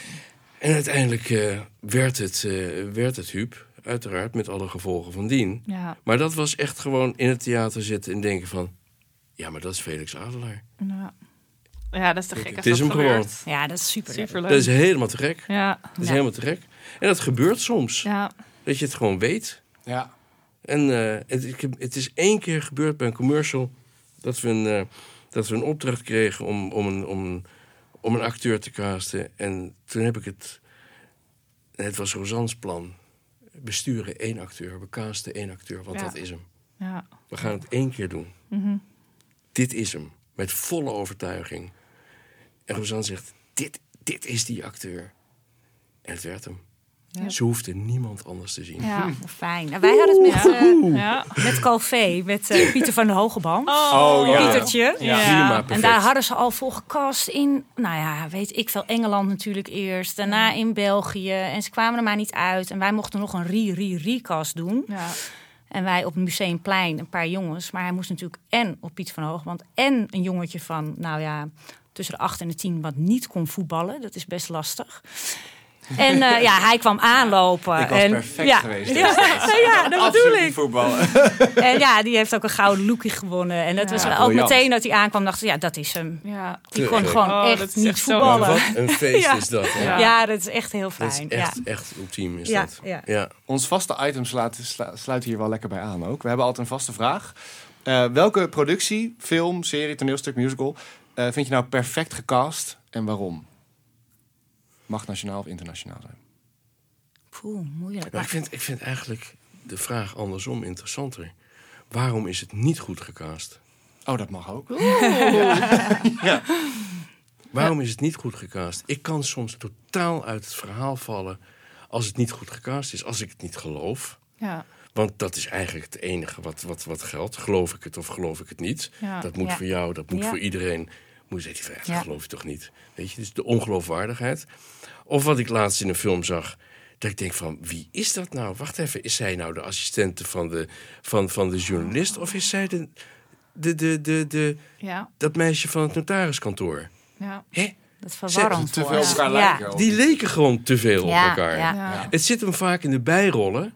En uiteindelijk eh, werd, het, eh, werd het Huub, uiteraard, met alle gevolgen van dien. Ja. Maar dat was echt gewoon in het theater zitten en denken van... Ja, maar dat is Felix Adelaar. Ja. Ja, dat is te gek. Het is hem gewoon. Ja, dat is super. Super Dat is leuk. helemaal te gek. Ja. Dat is Ja. helemaal te gek. En dat gebeurt soms. Ja. Dat je het gewoon weet. Ja. En eh, het, ik heb- het is één keer gebeurd bij een commercial dat we een, eh, dat we een opdracht kregen om, om, een, om, om een acteur te casten. En toen heb ik het. Het was Rosanne's plan. Besturen één acteur, we casten één acteur, want Ja. dat is hem. Ja. We gaan het één keer doen. Mhm. Dit is hem. Met volle overtuiging. En Rosanne zegt: dit, dit is die acteur. En het werd hem. Ja. Ze hoefde niemand anders te zien. Ja. Fijn. Nou, wij hadden het met, eh Ja. met Calvé, met eh, Pieter van de Hogeband. Oh, ja. Pietertje. Ja. Prima, En daar hadden ze al voor gekast in, nou ja, weet ik veel, Engeland natuurlijk eerst. Daarna in België. En ze kwamen er maar niet uit. En wij mochten nog een re-re-recast doen. Ja. En wij op het Museumplein, een paar jongens. Maar hij moest natuurlijk en op Piet van Hogeband... en een jongetje van, nou ja, tussen de 8 en de 10... wat niet kon voetballen. Dat is best lastig. En eh, ja, hij kwam aanlopen. Ik was en, perfect ja, geweest. Ja, ja, dat bedoel Absoluut ik. niet voetballen. [laughs] En ja, die heeft ook een gouden lookie gewonnen. En dat was Ja, ook briljant. meteen dat hij aankwam, dacht ik, ja, dat is hem. Ja. Die kon gewoon Oh, echt niet echt voetballen. wat een feest [laughs] Ja. is dat. Hè? Ja. Ja, dat is echt heel Dat is fijn. echt, ja. echt ultiem is Ja, dat. ja. ja. Ons vaste items sluiten, slu- sluiten hier wel lekker bij aan ook. We hebben altijd een vaste vraag. Eh, welke productie, film, serie, toneelstuk, musical... eh, vind je nou perfect gecast en waarom? Mag nationaal of internationaal zijn. Poeh, moeilijk. Maar ik vind, ik vind eigenlijk de vraag andersom interessanter. Waarom is het niet goed gecast? Oh, dat mag ook. [laughs] Waarom is het niet goed gecast? Ik kan soms totaal uit het verhaal vallen als het niet goed gecast is. Als ik het niet geloof. Ja. Want dat is eigenlijk het enige wat, wat, wat geldt. Geloof ik het of geloof ik het niet? Ja. Dat moet Ja. voor jou, dat moet Ja. voor iedereen. Moet je zeggen, dat Ja. geloof je toch niet? Weet je, dus de ongeloofwaardigheid. Of wat ik laatst in een film zag. Dat ik denk van, wie is dat nou? Wacht even, is zij nou de assistente van de, van, van de journalist? Of is zij de, de, de, de, de, Ja. dat meisje van het notariskantoor? Ja. Hè? Dat is verwarrend. Te veel Ja. lijken. Die leken gewoon te veel Ja, op elkaar. ja. Ja. Het zit hem vaak in de bijrollen.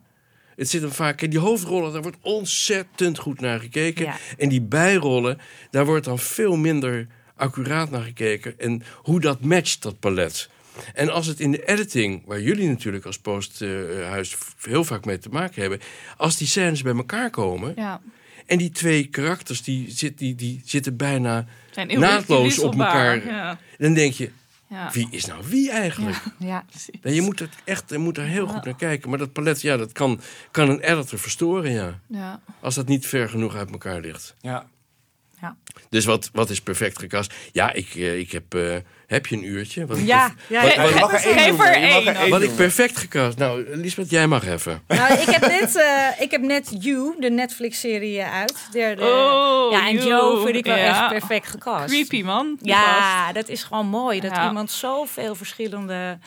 Het zit hem vaak in die hoofdrollen, daar wordt ontzettend goed naar gekeken. Ja. En die bijrollen, daar wordt dan veel minder accuraat naar gekeken. En hoe dat matcht, dat palet. En als het in de editing, waar jullie natuurlijk als posthuis heel vaak mee te maken hebben, als die scènes bij elkaar komen Ja. en die twee karakters die, zit, die, die zitten bijna Zijn heel naadloos op elkaar, Ja. dan denk je, Ja. wie is nou wie eigenlijk? Ja. Precies. Nee, je moet het echt, je moet daar heel goed naar kijken. Maar dat palet, ja, dat kan, kan een editor verstoren, ja. Ja. Als dat niet ver genoeg uit elkaar ligt. Ja. Dus wat, wat is perfect gecast? Ja, ik, eh, ik heb... eh, heb je een uurtje? Wat ik Ja, ja, wat- ja. er één Geef er Wat ik perfect gecast... Nou, Lisbeth, jij mag even. Nou, ik heb net, eh, ik heb net You, de Netflix-serie, uit. De, de- Oh, ja, en You. Joe vind ik wel Ja. echt perfect gecast. Creepy, man. Gast. Ja, dat is gewoon mooi. Dat Ja. iemand zoveel verschillende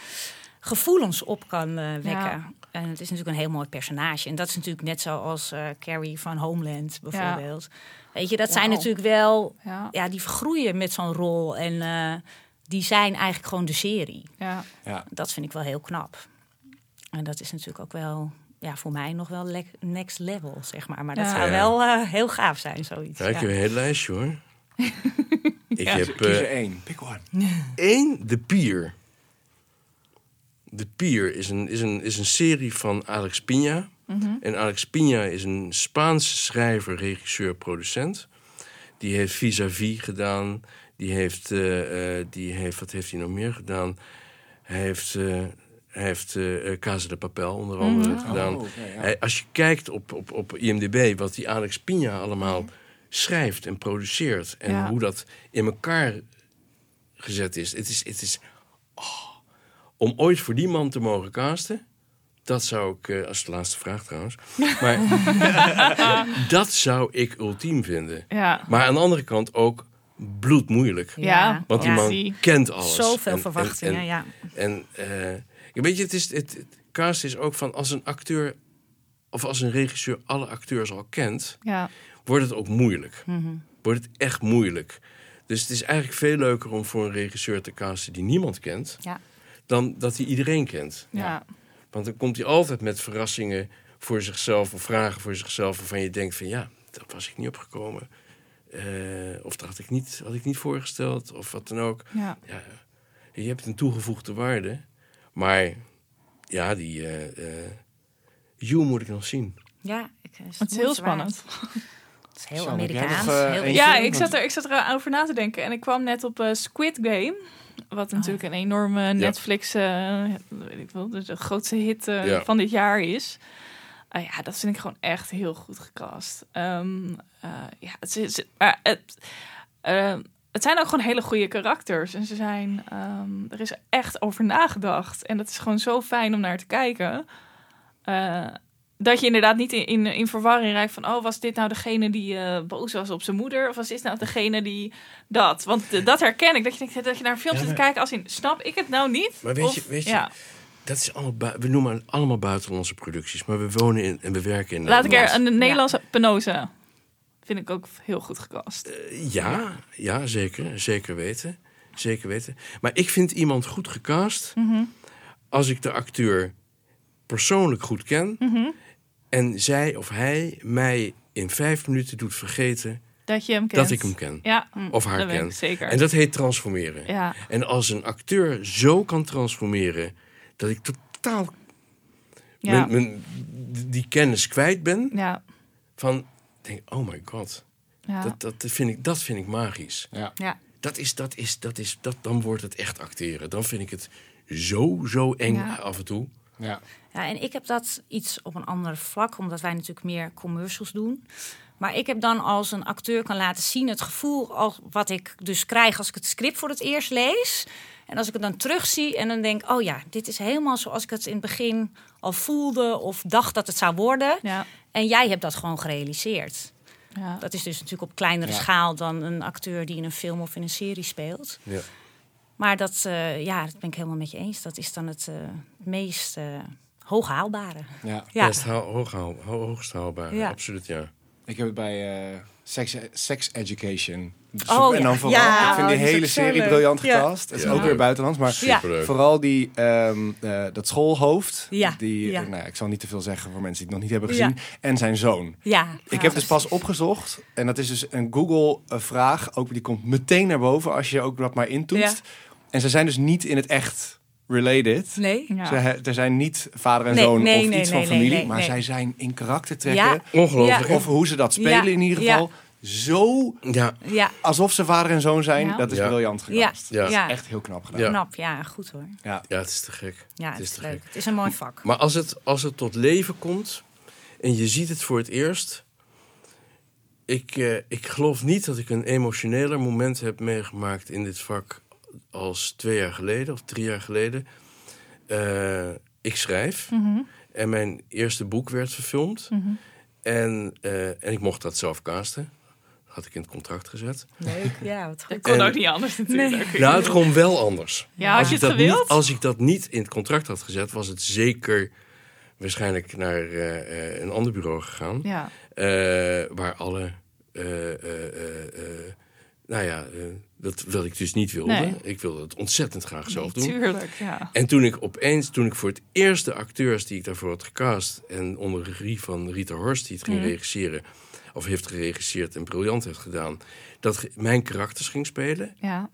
gevoelens op kan eh, wekken. Ja. En het is natuurlijk een heel mooi personage. En dat is natuurlijk net zoals eh Carrie van Homeland bijvoorbeeld. Weet je, dat zijn Wauw. natuurlijk wel... Ja. Ja, die vergroeien met zo'n rol. En eh, die zijn eigenlijk gewoon de serie. Ja. Ja. Dat vind ik wel heel knap. En dat is natuurlijk ook wel... Ja, voor mij nog wel le- next level, zeg maar. Maar dat Ja. zou wel eh, heel gaaf zijn, zoiets. Ja, ik Ja. heb een heel lijstje, hoor. [laughs] ik heb Kies er eh, één. Pick one. één, De Pier. De Pier is een, is een, is een serie van Alex Pina. En Alex Pina is een Spaanse schrijver, regisseur, producent. Die heeft Vis-à-vis gedaan. Die heeft, eh, eh, die heeft, wat heeft hij nog meer gedaan? Hij heeft, hij heeft Casa de Papel onder andere gedaan. Oh, ja. Hij- als je kijkt op, op, op IMDb wat die Alex Pina allemaal schrijft en produceert... en Ja. hoe dat in elkaar gezet is. Het is, het is oh, om ooit voor die man te mogen casten... dat zou ik, eh, als de laatste vraag trouwens... [laughs] maar [laughs] dat zou ik ultiem vinden. Ja. Maar aan de andere kant ook bloedmoeilijk. Ja. Want die Ja. man Zie. kent alles. Zoveel En- en- verwachtingen, en, ja. En eh, weet je, het is, het, het cast is ook van als een acteur of als een regisseur alle acteurs al kent, Ja. wordt het ook moeilijk. Mhm. Wordt het echt moeilijk. Dus het is eigenlijk veel leuker om voor een regisseur te casten die niemand kent, Ja. dan dat hij iedereen kent. Ja. Want dan komt hij altijd met verrassingen voor zichzelf of vragen voor zichzelf waarvan je denkt van ja, daar was ik niet opgekomen. Eh, of dat had ik, niet, had ik niet voorgesteld, of wat dan ook. Ja. Ja, je hebt een toegevoegde waarde. Maar ja, die eh eh You moet ik nog zien. Ja, ik, Het is heel spannend. Het is heel Amerikaans. nog, heel een- Ja, ik zat, er, ik zat er over na te denken. En ik kwam net op Squid Game. Wat natuurlijk een enorme Netflix, eh, weet ik wel, dus de grootste hit eh, Ja. van dit jaar is. Ah ja, dat vind ik gewoon echt heel goed gecast. Ehm, eh, ja, het is, maar het, het zijn ook gewoon hele goede karakters. En ze zijn, ehm, er is echt over nagedacht. En dat is gewoon zo fijn om naar te kijken. Dat je inderdaad niet in, in, in verwarring raakt van... oh, was dit nou degene die eh, boos was op zijn moeder? Of was dit nou degene die dat? Want eh, dat herken ik. Dat je, denkt, dat je naar een film Ja, zit te kijken als in... snap ik het nou niet? Maar weet Of- je- weet je- Ja. Dat is allemaal we noemen het allemaal buitenlandse producties, maar we wonen in, en we werken in Laat ik er een Nederlandse Penosa. Vind ik ook heel goed gecast. Eh, Ja, ja, zeker. Zeker weten. Zeker weten. Maar ik vind iemand goed gecast Mhm. als ik de acteur persoonlijk goed ken Mhm. en zij of hij mij in vijf minuten doet vergeten Dat je hem kent. dat ik hem ken. Ja, Of haar dat weet ken. zeker. En dat heet transformeren. Ja, En als een acteur zo kan transformeren dat ik totaal ja, mijn, mijn- die kennis kwijt ben, ja, van denk oh my god, ja. dat, dat, vind ik, dat vind ik magisch. Ja. Ja. Dat is, dat is, dat is, dat, dan wordt het echt acteren. Dan vind ik het zo, zo eng Ja. af en toe. Ja. Ja, en ik heb dat iets op een ander vlak, omdat wij natuurlijk meer commercials doen. Maar ik heb dan als een acteur kan laten zien het gevoel als wat ik dus krijg als ik het script voor het eerst lees. En als ik het dan terugzie en dan denk, oh ja, dit is helemaal zoals ik het in het begin al voelde of dacht dat het zou worden. ja, En jij hebt dat gewoon gerealiseerd. ja. Dat is dus natuurlijk op kleinere Ja. schaal dan een acteur die in een film of in een serie speelt. Ja. Maar dat, eh, ja, dat ben ik helemaal met je eens. Dat is dan het eh, meest eh hoog haalbare. Ja. Ja. Best haal, hoog, haal, ho- hoogst haalbaar. Ja. Absoluut, ja. Ik heb het bij eh, sex, sex Education. Oh, en dan ja. vooral, Ja, ik vind die oh, hele serie leuk. briljant Ja. gecast. Het is Ja. ook weer buitenlands, maar vooral die, ehm, eh, dat schoolhoofd. Ja, Die, ja. Nou, ja, ik zal niet te veel zeggen voor mensen die het nog niet hebben gezien. En zijn zoon. Ja. Ik heb dus pas opgezocht. En dat is dus een Google-vraag. Ook die komt meteen naar boven als je ook dat maar intoetst. En ze zijn dus niet in het echt related. Nee. Ja. Ze he- er zijn niet vader en Nee, zoon nee, of nee, iets nee, van nee, familie. nee, maar nee. zij zijn in karaktertrekken. Ja. Ongelooflijk. Of hoe ze dat spelen Ja, in ieder ja. geval. Zo Ja, Ja. alsof ze vader en zoon zijn. Ja. Dat is Ja. briljant Ja. gecast. Ja. Ja. Echt heel knap gedaan. Ja. Knap. Ja, goed hoor. Ja. ja, het is te gek. Ja, het is is, te leuk. gek. Het is een mooi vak. Maar als het, als het tot leven komt en je ziet het voor het eerst. Ik, eh, ik geloof niet dat ik een emotioneler moment heb meegemaakt in dit vak als twee jaar geleden of drie jaar geleden. Eh, ik schrijf Mhm, en mijn eerste boek werd verfilmd. mhm. En, eh, en ik mocht dat zelf casten. Dat had ik in het contract gezet. Leuk. Ja, [laughs] wat Dat goed. kon En- ook niet anders natuurlijk. [laughs] Nou, het kon wel anders. Ja, had als je ik het dat niet, gewild? als ik dat niet in het contract had gezet, was het zeker waarschijnlijk naar eh, eh, een ander bureau gegaan. Ja, eh, waar alle. eh, eh, eh, eh, nou ja, eh, dat wat ik dus niet wilde. Nee. Ik wilde het ontzettend graag zelf doen. tuurlijk. Ja. En toen ik opeens, toen ik voor het eerst de acteurs die ik daarvoor had gecast... en onder de regie van Rita Horst, die het ging Mhm. regisseren... of heeft geregisseerd en briljant heeft gedaan... dat mijn karakters ging spelen, ja.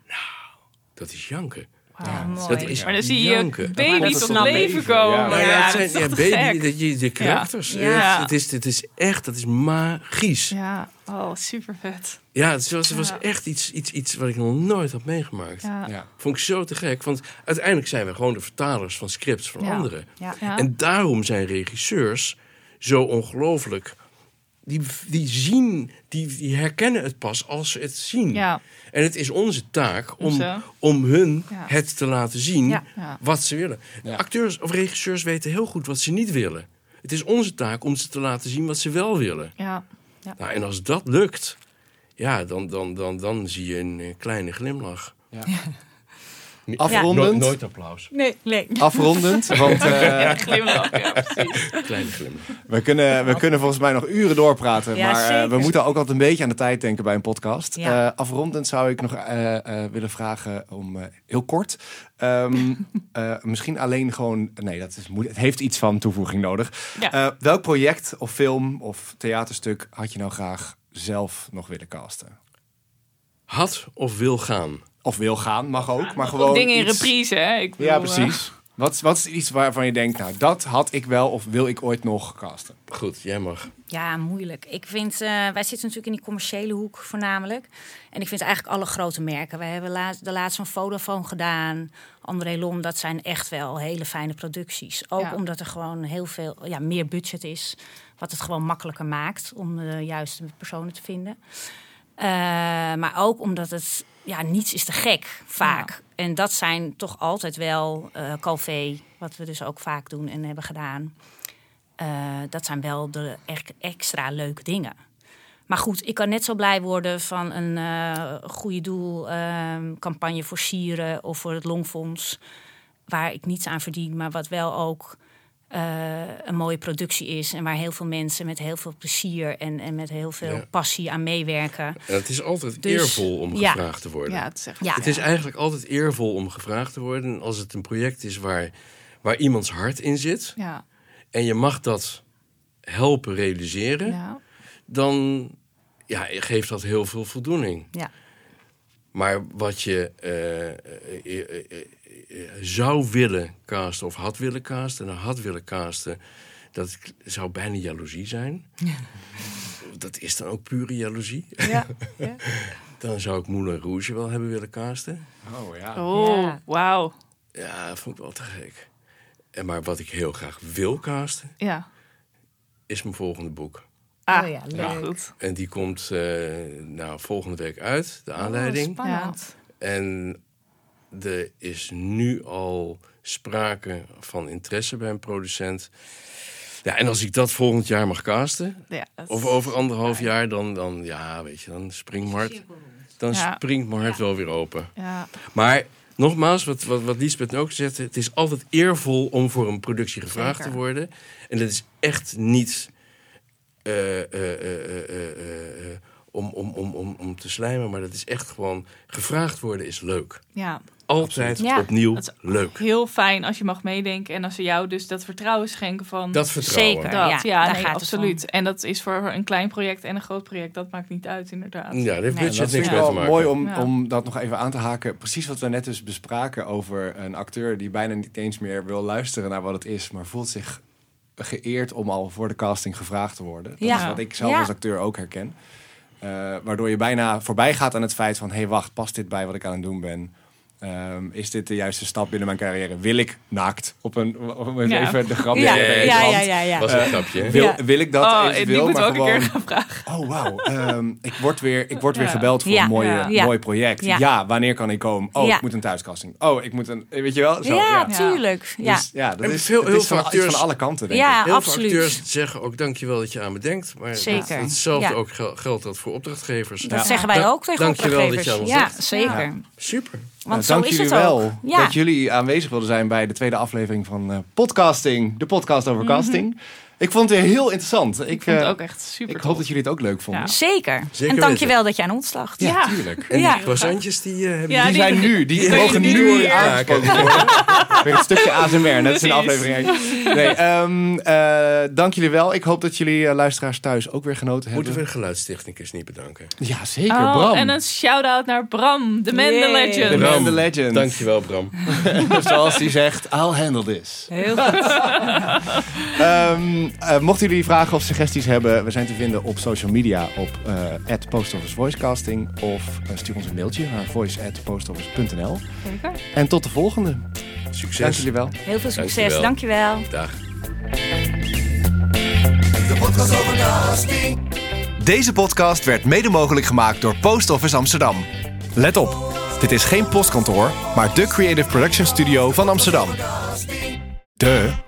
dat is janken. Ja, mooi. Dat is Maar dan zie je baby tot leven leven, komen. ja. Maar ja, ja, het dat is zijn ja, toch te baby, gek? dat je, de karakters. Ja. Ja. Het, is, het is echt, dat is magisch. Ja, Ja, oh, super vet. het, was, het was Ja. echt iets, iets, iets wat ik nog nooit had meegemaakt. Ja. Ja. Vond ik zo te gek. Want uiteindelijk zijn we gewoon de vertalers van scripts van Ja. anderen. Ja. Ja. En daarom zijn regisseurs zo ongelooflijk. Die, die zien, die, die herkennen het pas als ze het zien. Ja. En het is onze taak om, om hun Ja. het te laten zien Ja. Ja. wat ze willen. Ja. Acteurs of regisseurs weten heel goed wat ze niet willen. Het is onze taak om ze te laten zien wat ze wel willen. Ja. Nou, en als dat lukt, ja, dan, dan, dan, dan zie je een eh, kleine glimlach. Ja. Afrondend. No- nooit applaus. Nee, nee. Afrondend, [laughs] want eh, Ja, glimlach. Ja, precies. Kleine glimlach. we, kunnen, we kunnen volgens mij nog uren doorpraten. Ja, maar eh, we moeten ook altijd een beetje aan de tijd denken bij een podcast. Ja. Eh, afrondend zou ik nog eh, eh, willen vragen om eh, heel kort. ehm, [laughs] eh, misschien alleen gewoon. Nee, dat is moeilijk. Het heeft iets van toevoeging nodig. Ja. Eh, welk project of film of theaterstuk had je nou graag zelf nog willen casten? Had of wil gaan. Of wil gaan, mag ook. Maar gewoon. dingen in iets- reprise, hè? Ik Ja, bedoel, precies. Wat, is- wat is iets waarvan je denkt, nou, dat had ik wel of wil ik ooit nog casten? Goed, jij mag. Ja, moeilijk. Ik vind, eh, wij zitten natuurlijk in die commerciële hoek voornamelijk. En ik vind eigenlijk alle grote merken. Wij hebben laatst, de laatst van Vodafone gedaan. André Lom, dat zijn echt wel hele fijne producties. Ook Ja. omdat er gewoon heel veel ja, meer budget is. Wat het gewoon makkelijker maakt om de juiste personen te vinden. Eh, maar ook omdat het ja, niets is te gek, vaak. En dat zijn toch altijd wel Calvé, wat we dus ook vaak doen en hebben gedaan. Eh, dat zijn wel de extra leuke dingen. Maar goed, ik kan net zo blij worden van een eh goede doel ehm, voor sieren of voor het Longfonds. Waar ik niets aan verdien, maar wat wel ook eh, een mooie productie is. En waar heel veel mensen met heel veel plezier en, en met heel veel Ja. passie aan meewerken. En het is altijd Dus, eervol om ja. gevraagd te worden. Ja, het is echt... Ja, Het is eigenlijk altijd eervol om gevraagd te worden. En Als het een project is waar, waar iemands hart in zit. Ja, En je mag dat helpen realiseren. ja. Dan ja, geeft dat heel veel voldoening. ja. Maar wat je eh, eh, zou willen casten of had willen casten... en had willen casten, dat zou bijna jaloezie zijn. Dat is dan ook pure jaloezie. ja. [laughs] ja. Dan zou ik Moulin Rouge wel hebben willen casten. Oh ja. Oh, Ja. wauw. Ja, dat vond ik wel te gek. En maar wat ik heel graag wil casten, Ja. is mijn volgende boek. Ah, Oh ja, leuk. goed. En die komt eh, nou, volgende week uit, de aanleiding. Spannend. En er is nu al sprake van interesse bij een producent. Ja, en als ik dat volgend jaar mag casten, Ja, of over anderhalf jaar, dan, dan, ja, weet je, dan springt mijn hart, dan Ja. springt mijn hart wel weer open. Ja, Maar nogmaals, wat, wat, wat Liesbeth ook zegt, het is altijd eervol om voor een productie gevraagd Zeker. te worden. En dat is echt niet eh, eh, eh, om, om, om, om, om te slijmen, maar dat is echt gewoon gevraagd worden is leuk. ja. Altijd Ja. opnieuw Dat is leuk. Heel fijn als je mag meedenken en als ze jou dus dat vertrouwen schenken van... Dat vertrouwen. Zeker. dat. Ja, Ja, daar nee, gaat het absoluut. En dat is voor een klein project en een groot project, dat maakt niet uit inderdaad. Ja, daar heeft Nee, dat niks ik mee te wel maken. mooi om, Ja. om dat nog even aan te haken. Precies wat we net dus bespraken over een acteur die bijna niet eens meer wil luisteren naar wat het is, maar voelt zich geëerd om al voor de casting gevraagd te worden. Dat Ja. is wat ik zelf Ja. als acteur ook herken. Eh, waardoor je bijna voorbij gaat aan het feit van... hé, hey, wacht, past dit bij wat ik aan het doen ben? Ehm, is dit de juiste stap binnen mijn carrière? Wil ik naakt? Op een, om eens Ja. even de grap Ja, ja, doen. ja, ja, ja, ja. was een grapje. hè? Wil, wil ik dat oh, eventueel, we maar ook een gewoon... keer gaan vragen. Oh, wauw. Ehm, ik word weer, ik word weer Ja. gebeld voor Ja. een mooie, mooi project. Ja. Ja. wanneer kan ik komen? Oh, Ja. ik moet een thuiscasting. Oh, ik moet een... Weet je wel? Zo, ja, ja. tuurlijk. Ja. Dus, ja, dat En is, heel is van, veel van acteurs- alle kanten, denk Ja, ik. Heel absoluut. veel acteurs zeggen ook dankjewel dat je aan me denkt. Maar Zeker. het- hetzelfde Ja. ook gel- geldt dat voor opdrachtgevers. Dat zeggen wij Dank- ook tegen dankjewel dat je opdrachtgevers. aan Ja, zeker. Super. Want Nou, zo dank is jullie het wel. Ja. dat jullie aanwezig wilden zijn bij de tweede aflevering van eh, Podcasting. De podcast over casting. Ik vond het heel interessant. Ik, Ik vond het eh, ook echt super ik hoop dat jullie het ook leuk vonden. Ja. Zeker. Zeker en dankjewel dat je aan ons dacht. Ja, Ja. tuurlijk. En Ja. die croissantjes die eh, hebben Ja, die die- zijn nu, die, die mogen nu aangesproken worden. [laughs] Weer een stukje ASMR, net de Precies. aflevering. Nee, ehm, eh, dank jullie wel. Ik hoop dat jullie luisteraars thuis ook weer genoten Moeten we hebben. de geluidstechnicus niet bedanken? Ja, zeker. Oh, Bram. en een shout-out naar Bram, de man, the legend. The man, the legend. Dankjewel Bram. [laughs] Zoals hij zegt, I'll handle this. Heel goed. Ehm, eh, mochten jullie vragen of suggesties hebben, we zijn te vinden op social media op uh, postofficevoicecasting of eh, stuur ons een mailtje naar voice@postoffice.nl. Zeker. En tot de volgende. Dank Succes. jullie wel. Heel veel succes. Dankjewel. Dankjewel. Dag. Deze podcast werd mede mogelijk gemaakt door Post Office Amsterdam. Let op, dit is geen postkantoor, maar de creative production studio van Amsterdam. De